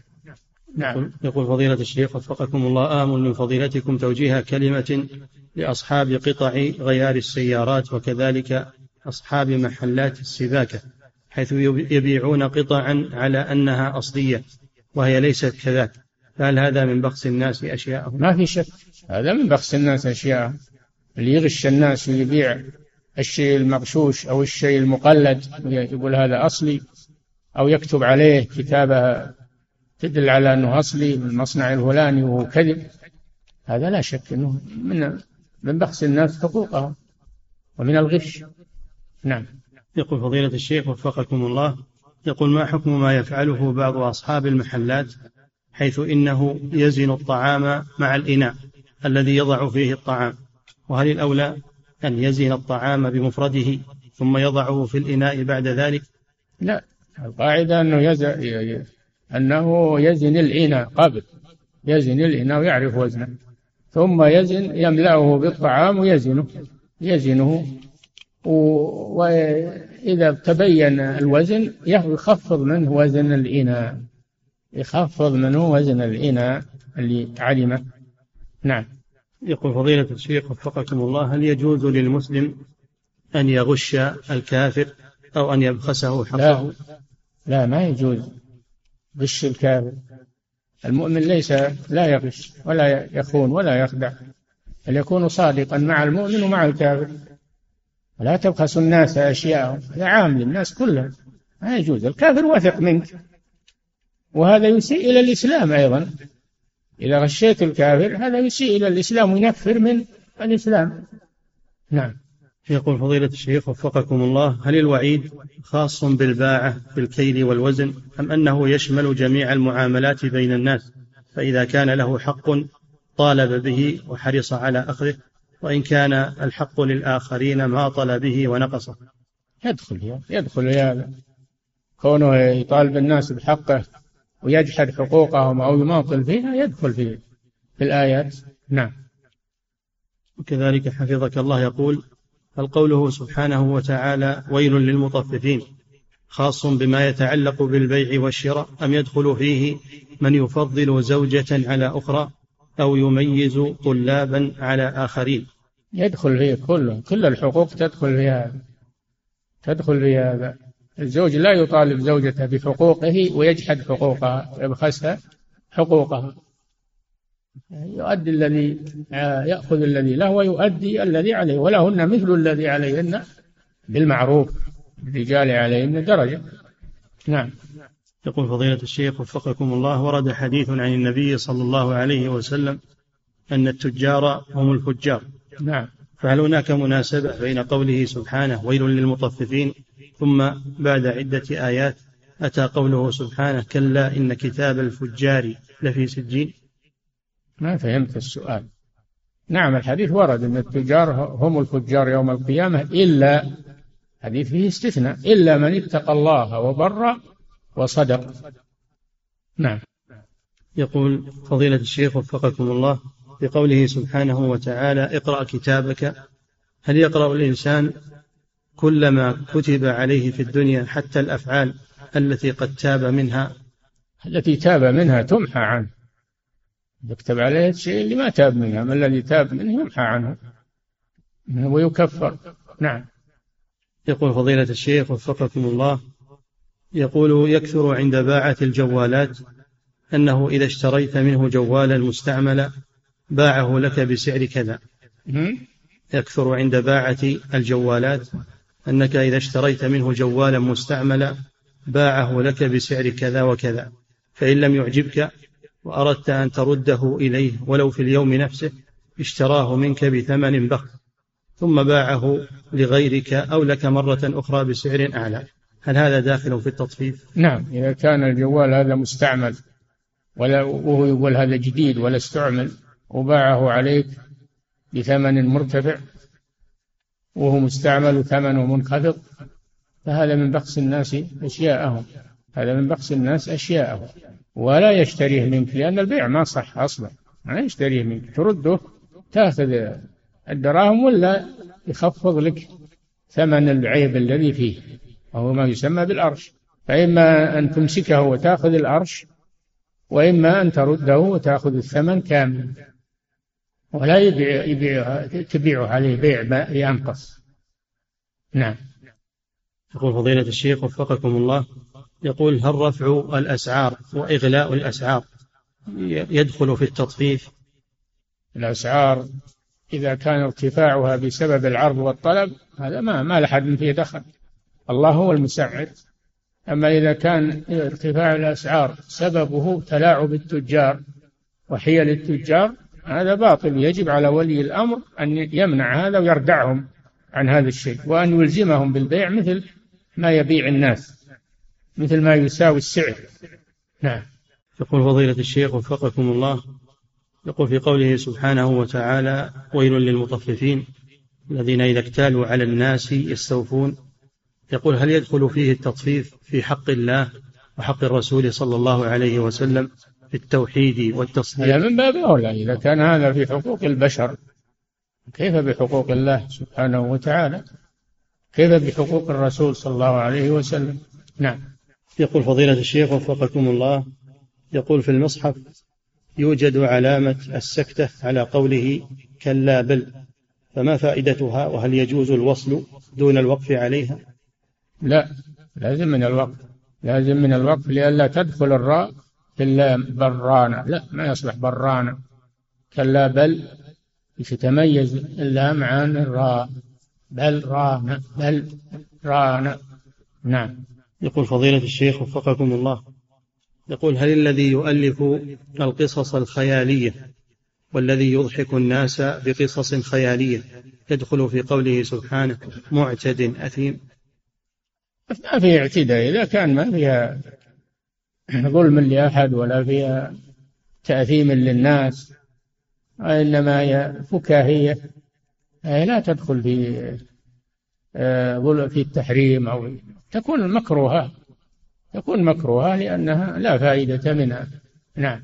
نعم. يقول فضيلة الشيخ وفقكم الله آمل من فضيلتكم توجيه كلمة لأصحاب قطع غيار السيارات وكذلك أصحاب محلات السباكة. حيث يبيعون قطعا على أنها أصلية وهي ليست كذاك. فهل هذا من بخس الناس أشياءهم؟ ما في شك. هذا من بخس الناس أشياء اللي يغش الناس ويبيع الشيء المغشوش أو الشيء المقلد يقول هذا أصلي أو يكتب عليه كتابة تدل على أنه أصلي من المصنع الفلاني وهو كذب هذا لا شك أنه من من بخس الناس حقوقهم ومن الغش. نعم. يقول فضيلة الشيخ وفقكم الله يقول ما حكم ما يفعله بعض أصحاب المحلات حيث إنه يزن الطعام مع الإناء الذي يضع فيه الطعام؟ وهل الأولى أن يزن الطعام بمفرده ثم يضعه في الإناء بعد ذلك؟ لا القاعدة أنه يزن أنه يزن الإناء قبل يزن الإناء ويعرف وزنه ثم يزن يملأه بالطعام ويزنه يزنه وإذا تبين الوزن يخفض منه وزن الإناء. يخفض منه وزن الإناء اللي علمه. نعم. يقول فضيلة الشيخ وفقكم الله هل يجوز للمسلم أن يغش الكافر أو أن يبخسه لا حقه؟ لا. ما يجوز غش الكافر. المؤمن ليس لا يغش ولا يخون ولا يخدع. بل يكون صادقا مع المؤمن ومع الكافر؟ ولا تبخسوا الناس أشياءهم هذا عام للناس كلهم. ما يجوز. الكافر واثق منك. وهذا يسيء إلى الإسلام أيضا. إذا غشيت الكافر هذا يسيء إلى الإسلام وينفر من الإسلام. نعم. يقول فضيلة الشيخ وفقكم الله هل الوعيد خاص بالباعة بالكيل والوزن أم أنه يشمل جميع المعاملات بين الناس؟ فإذا كان له حق طالب به وحرص على أخذه. وإن كان الحق للآخرين ما طل به ونقصه. يدخل يدخل هذا كونه يطالب الناس بحقه ويجحد حقوقهم أو يماطل فيها يدخل في في الآيات. نعم. وكذلك حفظك الله يقول هل قوله سبحانه وتعالى ويل للمطففين خاص بما يتعلق بالبيع والشراء. أم يدخل فيه من يفضل زوجة على أخرى أو يميز طلابا على آخرين؟ يدخل فيه كله كل الحقوق تدخل في هذا تدخل في هذا. الزوج لا يطالب زوجته بحقوقه ويجحد حقوقها يبخسها حقوقها. يؤدي الذي يأخذ الذي له ويؤدي الذي عليه ولهن مثل الذي عليهن بالمعروف الرجال عليهن درجة. نعم. يقول فضيلة الشيخ وفقكم الله ورد حديث عن النبي صلى الله عليه وسلم أن التجار هم الفجار. نعم. فهل هناك مناسبة بين قوله سبحانه ويل للمطففين ثم بعد عدة آيات أتى قوله سبحانه كلا إن كتاب الفجار لفي سجين؟ ما فهمت السؤال. نعم الحديث ورد أن التجار هم الفجار يوم القيامة إلا حديث فيه استثناء إلا من اتقى الله وبر وصدق. نعم. يقول فضيلة الشيخ وفقكم الله بقوله سبحانه وتعالى اقرأ كتابك. هل يقرأ الإنسان كل ما كتب عليه في الدنيا حتى الأفعال التي قد تاب منها؟ التي تاب منها تمحى عنه. يكتب عليه الشيء اللي ما تاب منها ما الذي تاب منه يمحى عنه. ويكفر. نعم. يقول فضيلة الشيخ وفقكم الله يقول يكثر عند باعة الجوالات أنه إذا اشتريت منه جوالا مستعملا باعه لك بسعر كذا. يكثر عند باعة الجوالات. أنك إذا اشتريت منه جوالا مستعملا باعه لك بسعر كذا وكذا. فإن لم يعجبك وأردت أن ترده إليه ولو في اليوم نفسه اشتراه منك بثمن بخس. ثم باعه لغيرك أو لك مرة أخرى بسعر أعلى. هل هذا داخل في التطفيف؟ نعم إذا كان الجوال هذا مستعمل ولا وهو يقول هذا جديد ولا استعمل وباعه عليك بثمن مرتفع وهو مستعمل وثمنه منخفض فهذا من بخس الناس أشياءهم. هذا من بخس الناس أشياءهم. ولا يشتريه منك لأن البيع ما صح أصلا. ما يشتريه منك. ترده تأخذ الدراهم ولا يخفض لك ثمن العيب الذي فيه وهو ما يسمى بالأرش. فإما أن تمسكه وتأخذ الأرش وإما أن ترده وتأخذ الثمن كاملا. ولا يبيع, يبيع تبيعه عليه بيع ينقص. نعم. يقول فضيلة الشيخ وفقكم الله يقول هل رفع الأسعار وإغلاء الأسعار يدخل في التطفيف؟ الأسعار إذا كان ارتفاعها بسبب العرض والطلب هذا ما ما لحد فيه دخل. الله هو المسعر أما إذا كان ارتفاع الأسعار سببه تلاعب التجار وحيل التجار هذا باطل. يجب على ولي الأمر أن يمنع هذا ويردعهم عن هذا الشيء وأن يلزمهم بالبيع مثل ما يبيع الناس مثل ما يساوي السعر. نعم. يقول فضيلة الشيخ وفقكم الله يقول في قوله سبحانه وتعالى ويل للمطففين الذين إذا اكتالوا على الناس يستوفون يقول هل يدخل فيه التطفيف في حق الله وحق الرسول صلى الله عليه وسلم في التوحيد والتصديق هذا من باب أولى. إذا كان هذا في حقوق البشر كيف بحقوق الله سبحانه وتعالى؟ كيف بحقوق الرسول صلى الله عليه وسلم؟ نعم. يقول فضيلة الشيخ وفقكم الله يقول في المصحف يوجد علامة السكتة على قوله كلا بل فما فائدتها؟ وهل يجوز الوصل دون الوقف عليها؟ لا لازم من الوقف. لازم من الوقف لئلا تدخل الراء في اللام برانة لا ما يصلح برانة كلا بل يتميز؟ اللام عن الراء بل رانة بل رانة نعم. يقول فضيلة الشيخ وفقكم الله. يقول هل الذي يؤلف القصص الخيالية والذي يضحك الناس بقصص خيالية يدخل في قوله سبحانه معتد أثيم؟ ما في اعتداء. إذا كان ما فيها ظلم لأحد ولا فيها تأثيم للناس وإنما هي فكاهية. هي لا تدخل في آه، في التحريم أو تكون مكروهة تكون مكروهة لأنها لا فائدة منها. نعم.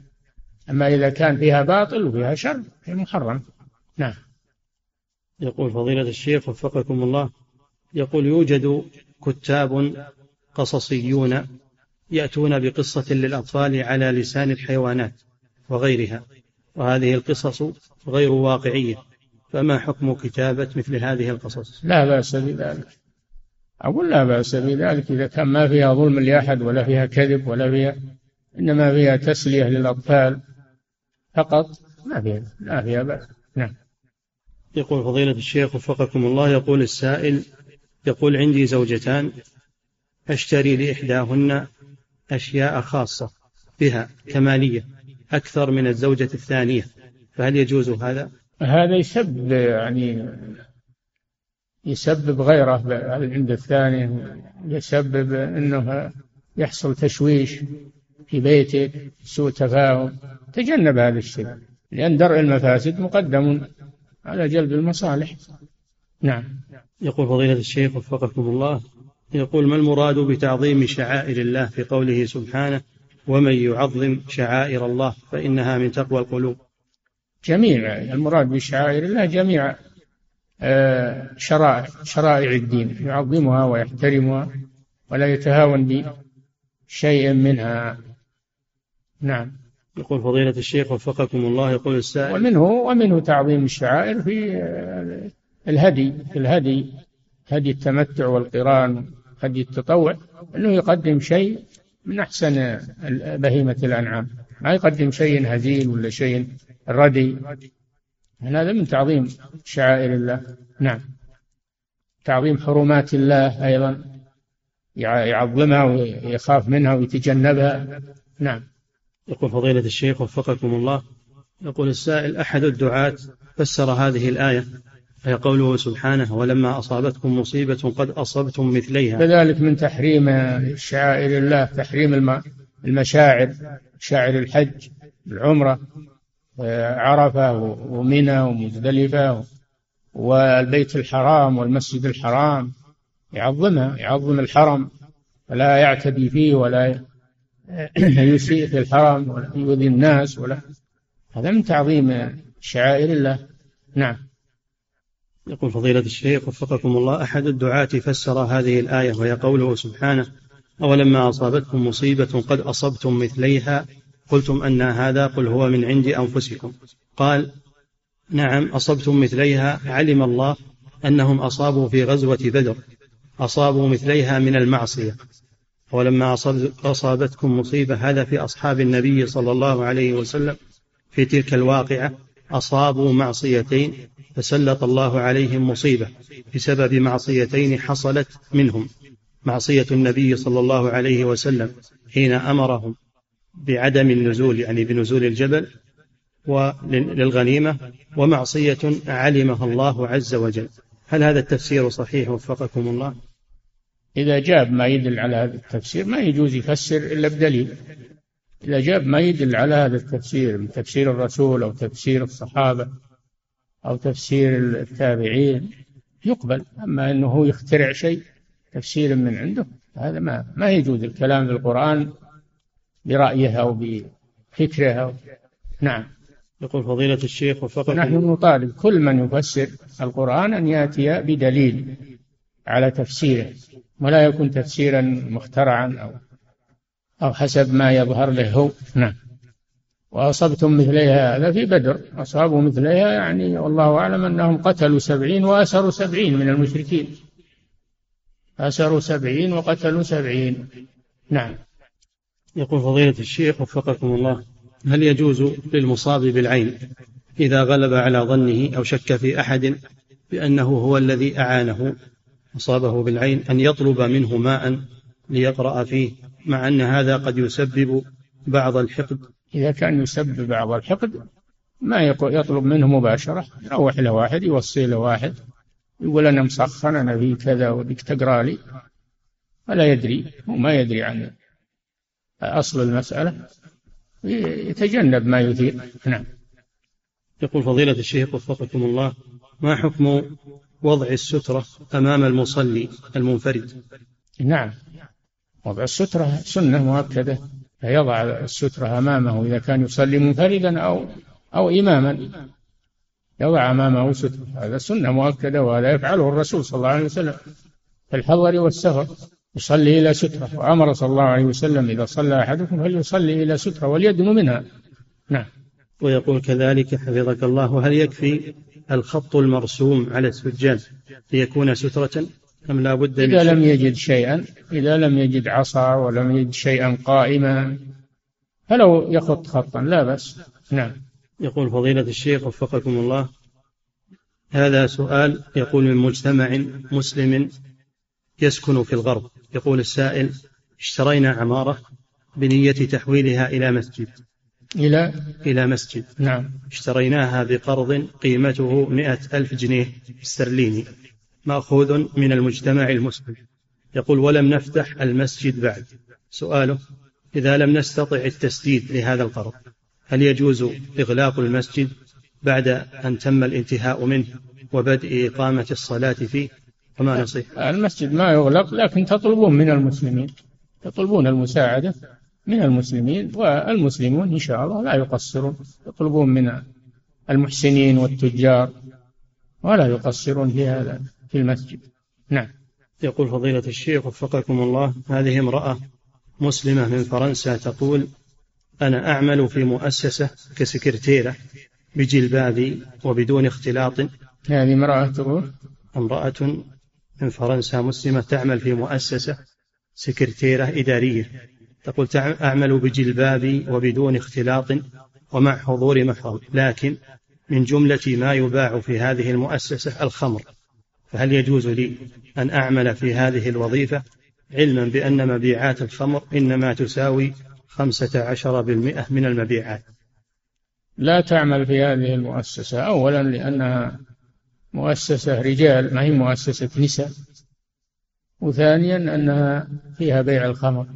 أما إذا كان فيها باطل وفيها شر هي محرم. نعم. يقول فضيلة الشيخ وفقكم الله يقول يوجد كتاب قصصيون يأتون بقصة للأطفال على لسان الحيوانات وغيرها وهذه القصص غير واقعية. فما حكم كتابة مثل هذه القصص؟ لا بأس بذلك. أقول لا بأس بذلك إذا كان ما فيها ظلم لأحد ولا فيها كذب ولا فيها إنما فيها تسلية للأطفال فقط ما فيها لا فيها بأس. نعم. يقول فضيلة الشيخ وفقكم الله يقول السائل يقول عندي زوجتان أشتري لإحداهن أشياء خاصة بها كمالية أكثر من الزوجة الثانية. فهل يجوز هذا؟ هذا يسبب يعني يسبب غيره عند الثاني يسبب إنه يحصل تشويش في بيتك سوء تفاهم. تجنب هذا الشيء لأن درء المفاسد مقدم على جلب المصالح. نعم. يقول فضيلة الشيخ وفقكم الله يقول ما المراد بتعظيم شعائر الله في قوله سبحانه ومن يعظم شعائر الله فإنها من تقوى القلوب؟ جميع المراد بشعائر الله جميع آه، شرائع شرائع الدين يعظمها ويحترمها ولا يتهاون بشيء منها. نعم. يقول فضيلة الشيخ وفقكم الله يقول السائل ومنه ومنه تعظيم الشعائر في آه، الهدي في الهدي هدي التمتع والقران. هدي التطوع إنه يقدم شيء من أحسن بهيمة الأنعام. ما يقدم شيء هزيل ولا شيء ردي. هذا من تعظيم شعائر الله. نعم. تعظيم حرمات الله أيضا. يعظمها ويخاف منها ويتجنبها. نعم. يقول فضيلة الشيخ وفقكم الله. يقول السائل أحد الدعاة فسر هذه الآية فهي قوله سبحانه ولما أصابتكم مصيبة قد أصبتم مثليها. كذلك من تحريم شعائر الله تحريم المشاعر شاعر الحج العمرة عرفة ومنى ومزدلفة والبيت الحرام والمسجد الحرام يعظمها يعظم الحرم ولا يعتدي فيه ولا [clears throat] يسيء في الحرم ولا يؤذي الناس ولا هذا من تعظيم شعائر الله. نعم. يقول فضيلة الشيخ وفقكم الله أحد الدعاة فسر هذه الآية وهي قوله سبحانه أولما أصابتكم مصيبة قد أصبتم مثليها قلتم أن هذا قل هو من عند أنفسكم. قال نعم أصبتم مثليها علم الله أنهم أصابوا في غزوة بدر أصابوا مثليها من المعصية. ولما أصابتكم مصيبة هذا في أصحاب النبي صلى الله عليه وسلم في تلك الواقعة. أصابوا معصيتين فسلط الله عليهم مصيبة بسبب معصيتين حصلت منهم. معصية النبي صلى الله عليه وسلم حين أمرهم بعدم النزول يعني بنزول الجبل وللغنيمة ومعصية علمها الله عز وجل. هل هذا التفسير صحيح وفقكم الله؟ إذا جاب ما يدل على هذا التفسير ما يجوز يفسر إلا بدليل. إذا جاب ما يدل على هذا التفسير من تفسير الرسول أو تفسير الصحابة أو تفسير التابعين. يقبل أما أنه يخترع شيء تفسير من عنده هذا ما ما يجوز الكلام في القرآن برأيه أو بفكره أو. نعم. يقول فضيلة الشيخ وفقط نحن نطالب كل من يفسر القرآن أن يأتي بدليل على تفسيره ولا يكون تفسيرا مخترعا أو أو حسب ما يظهر له هو. نعم. وأصبتم مثليها هذا في بدر. أصابوا مثليها يعني والله أعلم أنهم قتلوا سبعين وأسروا سبعين من المشركين. أسروا سبعين وقتلوا سبعين. نعم. يقول فضيلة الشيخ وفقكم الله هل يجوز للمصاب بالعين إذا غلب على ظنه أو شك في أحد بأنه هو الذي أعانه؟ أصابه بالعين أن يطلب منه ماء ليقرأ فيه مع أن هذا قد يسبب بعض الحقد. إذا كان يسبب بعض الحقد ما يطلب منه مباشرة يروح له واحد يوصي له واحد يقول أنا مسخن أنا في كذا وديك تقرأ لي. ولا يدري هو ما يدري عن أصل المسألة. يتجنب ما يثير. نعم. يقول فضيلة الشيخ وفقكم الله ما حكم وضع السترة أمام المصلي المنفرد؟ نعم. وضع السترة سنة مؤكدة. فيضع السترة أمامه إذا كان يصلي منفردا أو أو إماما. يضع أمامه سترة. هذا سنة مؤكدة وهذا يفعله الرسول صلى الله عليه وسلم في الحضر والسفر يصلي إلى سترة. وأمر صلى الله عليه وسلم إذا صلى أحدكم فليصلي إلى سترة وليدن منها. نعم. ويقول كذلك حفظك الله هل يكفي الخط المرسوم على السجاد ليكون سترة؟ أم لا بد إذا لم يجد شيئا إذا لم يجد عصا ولم يجد شيئا قائما فلو يخط خطا لا بأس. نعم. يقول فضيلة الشيخ وفقكم الله هذا سؤال يقول من مجتمع مسلم يسكن في الغرب. يقول السائل اشترينا عمارة بنية تحويلها إلى مسجد. إلى؟ إلى مسجد. نعم. اشتريناها بقرض قيمته مئة ألف جنيه استرليني. مأخوذ من المجتمع المسلم. يقول ولم نفتح المسجد بعد. سؤاله إذا لم نستطع التسديد لهذا القرض هل يجوز إغلاق المسجد بعد أن تم الانتهاء منه وبدء إقامة الصلاة فيه؟ وما نصيح المسجد ما يغلق لكن تطلبون من المسلمين تطلبون المساعدة من المسلمين والمسلمون إن شاء الله لا يقصرون. يطلبون من المحسنين والتجار ولا يقصرون في هذا. في المسجد. نعم. يقول فضيلة الشيخ وفقكم الله هذه امرأة مسلمة من فرنسا تقول أنا أعمل في مؤسسة كسكرتيرة بجلبابي وبدون اختلاط. هذه امرأة تقول امرأة من فرنسا مسلمة تعمل في مؤسسة سكرتيرة إدارية. تقول أعمل بجلبابي وبدون اختلاط ومع حضور محرم لكن من جملة ما يباع في هذه المؤسسة الخمر. فهل يجوز لي أن أعمل في هذه الوظيفة علما بأن مبيعات الخمر إنما تساوي خمسة عشر بالمئة من المبيعات؟ لا تعمل في هذه المؤسسة. أولا لأنها مؤسسة رجال ما هي مؤسسة نساء. وثانيا أنها فيها بيع الخمر.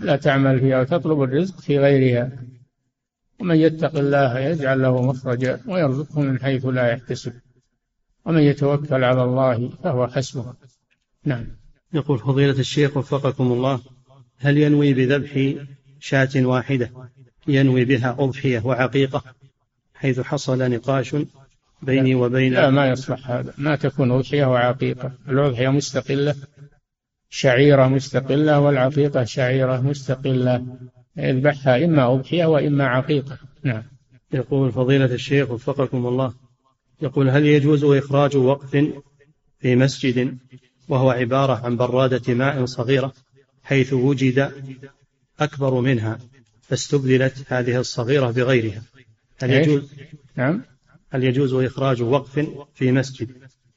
لا تعمل فيها وتطلب الرزق في غيرها. ومن يتق الله يجعل له مخرجا ويرزقه من حيث لا يحتسب. ومن يتوكل على الله فهو حسبه. نعم. يقول فضيلة الشيخ وفقكم الله هل ينوي بذبح شاة واحدة؟ ينوي بها أضحية وعقيقة حيث حصل نقاش بيني وبين لا ما يصلح هذا. ما تكون أضحية وعقيقة. الأضحية مستقلة شعيرة مستقلة والعقيقة شعيرة مستقلة. يذبحها إما أضحية وإما عقيقة. نعم. يقول فضيلة الشيخ وفقكم الله يقول هل يجوز إخراج وقف في مسجد وهو عبارة عن برادة ماء صغيرة حيث وجد أكبر منها فاستبدلت هذه الصغيرة بغيرها؟ هل يجوز؟ نعم. هل يجوز إخراج وقف في مسجد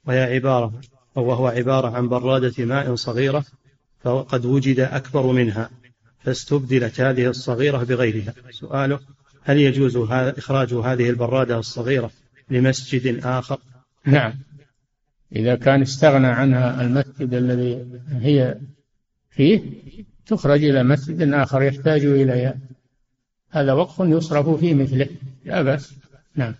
وهي عبارة أو وهو عبارة عن برادة ماء صغيرة فقد وجد أكبر منها فاستبدلت هذه الصغيرة بغيرها؟ سؤاله هل يجوز إخراج هذه البرادة الصغيرة لمسجد آخر. نعم. إذا كان استغنى عنها المسجد الذي هي فيه تخرج إلى مسجد آخر يحتاج إليها. هذا وقف يصرف فيه مثله. لا بأس. نعم.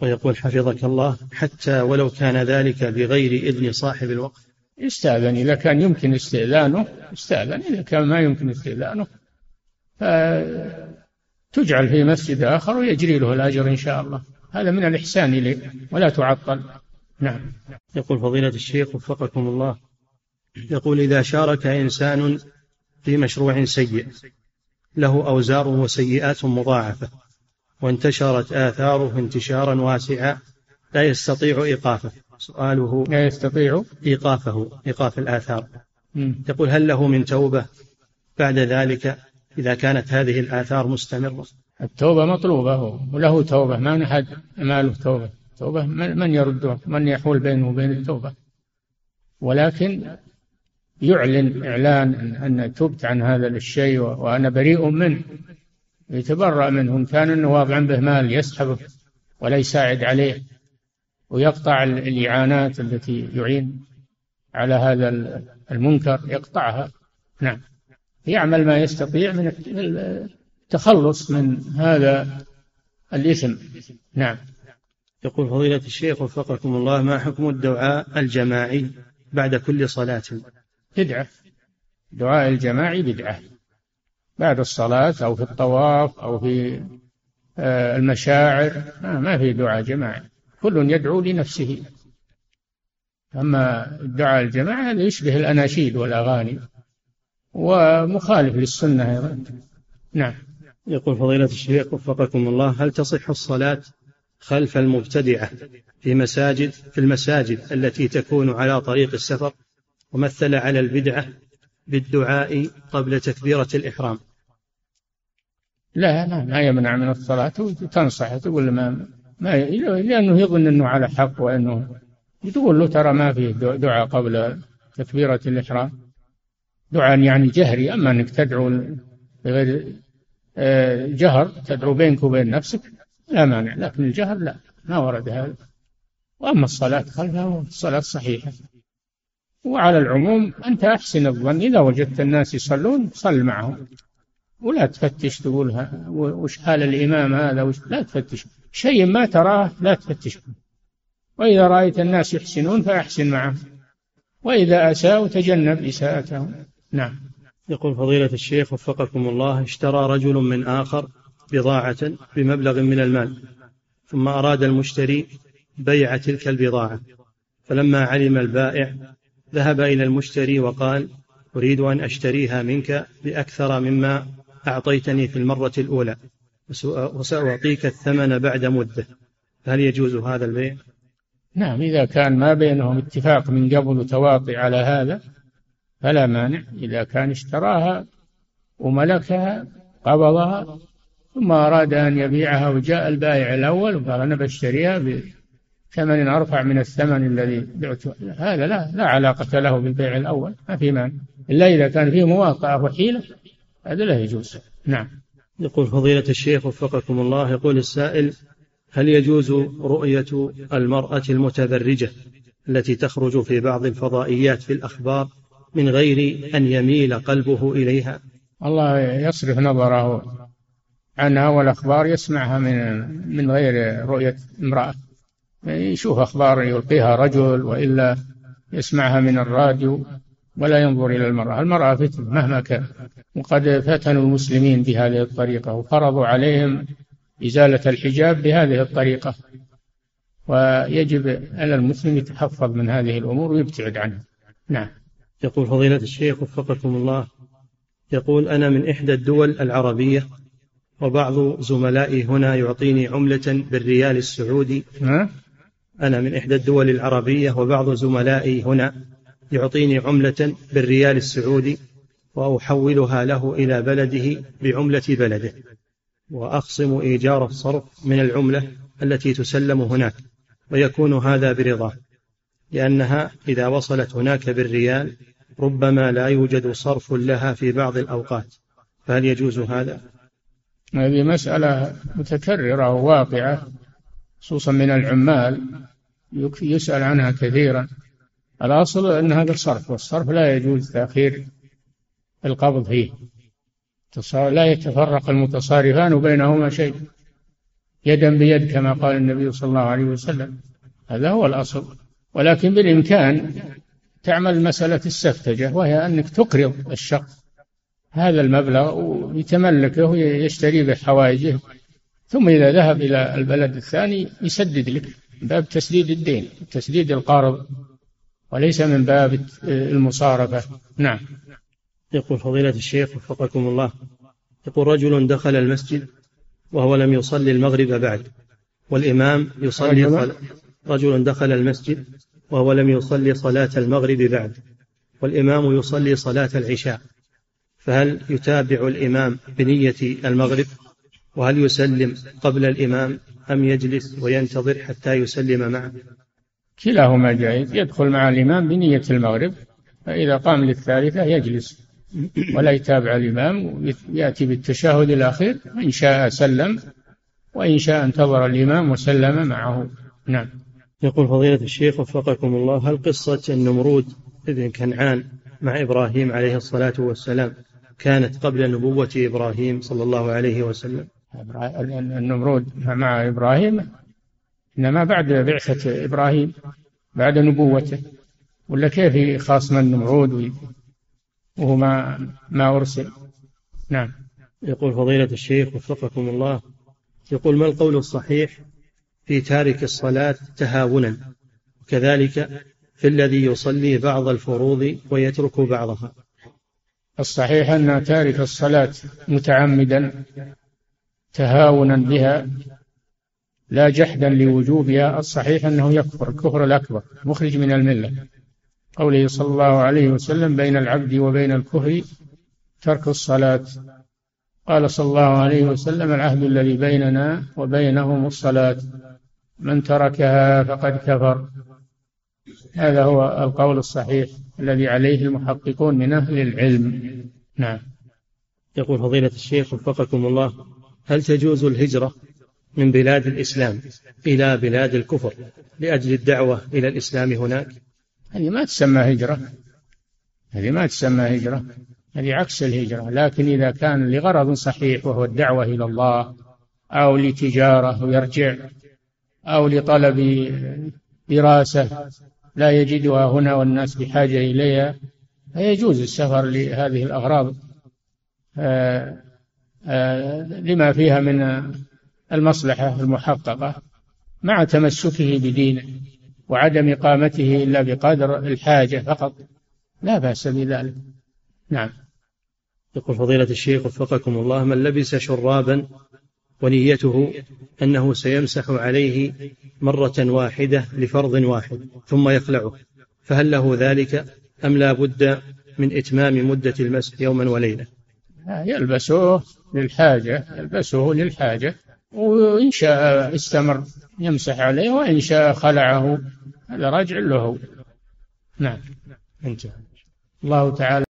ويقول حفظك الله حتى ولو كان ذلك بغير إذن صاحب الوقف. يستأذن إذا كان يمكن استئذانه استأذن. إذا كان ما يمكن استئذانه تجعل في مسجد آخر ويجري له الأجر إن شاء الله. هذا من الإحسان إليه ولا تعطل نعم. يقول فضيلة الشيخ وفقكم الله. يقول إذا شارك إنسان في مشروع سيء له أوزار وسيئات مضاعفة وانتشرت آثاره انتشارا واسعا لا يستطيع إيقافه. سؤاله لا يستطيع. إيقافه إيقاف الآثار. يقول هل له من توبة بعد ذلك إذا كانت هذه الآثار مستمرة؟ التوبة مطلوبة وله توبة ما نحد ما له توبة. توبة من يردها من يحول بينه وبين التوبة. ولكن يعلن إعلان أن تبت عن هذا الشيء وأنا بريء منه. يتبرأ منه إن كان أنه واضع به مال يسحبه ولا يساعد عليه ويقطع الإعانات التي يعين على هذا المنكر يقطعها نعم. يعمل ما يستطيع من التخلص من هذا الإثم. نعم. يقول فضيلة الشيخ وفقكم الله ما حكم الدعاء الجماعي بعد كل صلاة؟ بدعة. دعاء الجماعي بدعة. بعد الصلاة أو في الطواف أو في آه، المشاعر ما في دعاء جماعي. كل يدعو لنفسه. أما الدعاء الجماعي هذا يشبه الأناشيد والأغاني ومخالف للسنة أيضا. نعم. يقول فضيلة الشيخ وفقكم الله هل تصح الصلاة خلف المبتدعة في مساجد في المساجد التي تكون على طريق السفر؟ ومثل على البدعة بالدعاء قبل تكبيرة الإحرام. لا لا ما يمنع من الصلاة. وتنصح تقول ما ما لأنه يظن أنه على حق وأنه تقول له ترى ما في دعاء قبل تكبيرة الإحرام. دعاء يعني جهري أما أنك تدعو بغير جهر تدعو بينك وبين نفسك لا مانع لكن الجهر لا ما ورد هذا. وأما الصلاة خلفها الصلاة صحيحة. وعلى العموم أنت أحسن الظن إذا وجدت الناس يصلون صل معهم. ولا تفتش تقول وش حال الإمام هذا وش لا تفتش. شيء ما تراه لا تفتش. وإذا رأيت الناس يحسنون فأحسن معهم. وإذا أساءوا تجنب إساءتهم. نعم. يقول فضيلة الشيخ وفقكم الله اشترى رجل من آخر بضاعة بمبلغ من المال ثم أراد المشتري بيع تلك البضاعة فلما علم البائع ذهب إلى المشتري وقال أريد أن أشتريها منك بأكثر مما أعطيتني في المرة الأولى وسأعطيك الثمن بعد مدة هل يجوز هذا البيع؟ نعم إذا كان ما بينهم اتفاق من قبل وتواطي على هذا فلا مانع إذا كان اشتراها وملكها قبضها ثم أراد أن يبيعها وجاء البائع الأول وقال أنا بشتريها بثمن أرفع من الثمن الذي بعته. هذا لا لا علاقة له بالبيع الأول ما في مانع. إلا إذا كان فيه مواطأة وحيلة هذا لا يجوز. نعم. يقول فضيلة الشيخ وفقكم الله يقول السائل هل يجوز رؤية المرأة المتبرجة التي تخرج في بعض الفضائيات في الأخبار من غير أن يميل قلبه إليها. الله يصرف نظره عنها والأخبار يسمعها من من غير رؤية امرأة. يشوف أخبار يلقيها رجل وإلا يسمعها من الراديو ولا ينظر إلى المرأة. المرأة فتنة مهما كان. وقد فتنوا المسلمين بهذه الطريقة وفرضوا عليهم إزالة الحجاب بهذه الطريقة. ويجب على المسلم يتحفظ من هذه الأمور ويبتعد عنها. نعم. يقول فضيلة الشيخ وفقكم الله يقول أنا من إحدى الدول العربية وبعض زملائي هنا يعطيني عملة بالريال السعودي. أنا من إحدى الدول العربية وبعض زملائي هنا يعطيني عملة بالريال السعودي وأحولها له إلى بلده بعملة بلده وأخصم إيجار الصرف من العملة التي تسلم هناك ويكون هذا برضاه. لأنها إذا وصلت هناك بالريال ربما لا يوجد صرف لها في بعض الأوقات. فهل يجوز هذا؟ هذه مسألة متكررة وواقعة خصوصا من العمال يسأل عنها كثيرا. الأصل أن هذا صرف والصرف لا يجوز تأخير القبض فيه. لا يتفرق المتصارفان بينهما شيء يدا بيد كما قال النبي صلى الله عليه وسلم. هذا هو الأصل. ولكن بالإمكان تعمل مسألة السفتجة وهي أنك تقرض الشخص هذا المبلغ ويتملكه ويشتري به حوائجه ثم إذا ذهب إلى البلد الثاني يسدد لك باب تسديد الدين تسديد القرض وليس من باب المصارفة. نعم. يقول فضيلة الشيخ وفقكم الله يقول رجل دخل المسجد وهو لم يصلي المغرب بعد والإمام يصلي رجل دخل المسجد وهو لم يصلي صلاة المغرب بعد والإمام يصلي صلاة العشاء. فهل يتابع الإمام بنية المغرب؟ وهل يسلم قبل الإمام أم يجلس وينتظر حتى يسلم معه؟ كلاهما جائز. يدخل مع الإمام بنية المغرب فإذا قام للثالثة يجلس ولا يتابع الإمام يأتي بالتشهد الأخير إن شاء سلم وإن شاء انتظر الإمام وسلم معه. نعم. يقول فضيلة الشيخ وفقكم الله هل قصة النمرود ابن كنعان مع إبراهيم عليه الصلاة والسلام كانت قبل نبوة إبراهيم صلى الله عليه وسلم؟ النمرود مع إبراهيم إنما بعد بعثة إبراهيم بعد نبوته. ولا كيف يخاصم النمرود وهو ما ما أرسل؟ نعم. يقول فضيلة الشيخ وفقكم الله يقول ما القول الصحيح في تارك الصلاة تهاونا وكذلك في الذي يصلي بعض الفروض ويترك بعضها. الصحيح أن تارك الصلاة متعمدا تهاونا بها لا جحدا لوجوبها الصحيح أنه يكفر الكفر الأكبر مخرج من الملة. قوله صلى الله عليه وسلم بين العبد وبين الكفر ترك الصلاة. قال صلى الله عليه وسلم العهد الذي بيننا وبينهم الصلاة. من تركها فقد كفر. هذا هو القول الصحيح الذي عليه المحققون من أهل العلم. نعم. يقول فضيلة الشيخ وفقكم الله هل تجوز الهجرة من بلاد الإسلام إلى بلاد الكفر لأجل الدعوة إلى الإسلام هناك؟ هذه ما تسمى هجرة. هذه ما تسمى هجرة. هذه عكس الهجرة. لكن إذا كان لغرض صحيح وهو الدعوة إلى الله أو لتجارة ويرجع أو لطلب دراسة لا يجدها هنا والناس بحاجة إليها فيجوز السفر لهذه الأغراض. آه، آه، لما فيها من المصلحة المحققة مع تمسكه بدينه وعدم إقامته إلا بقدر الحاجة فقط لا بأس بذلك. نعم. يقول فضيلة الشيخ وفقكم الله من لبس شرابا ونيته أنه سيمسح عليه مرة واحدة لفرض واحد ثم يخلعه فهل له ذلك أم لا بد من إتمام مدة المسح يوما وليلة؟ يلبسه للحاجة يلبسه للحاجة وإن شاء استمر يمسح عليه وإن شاء خلعه هذا راجع له. نعم انتهى. الله تعالى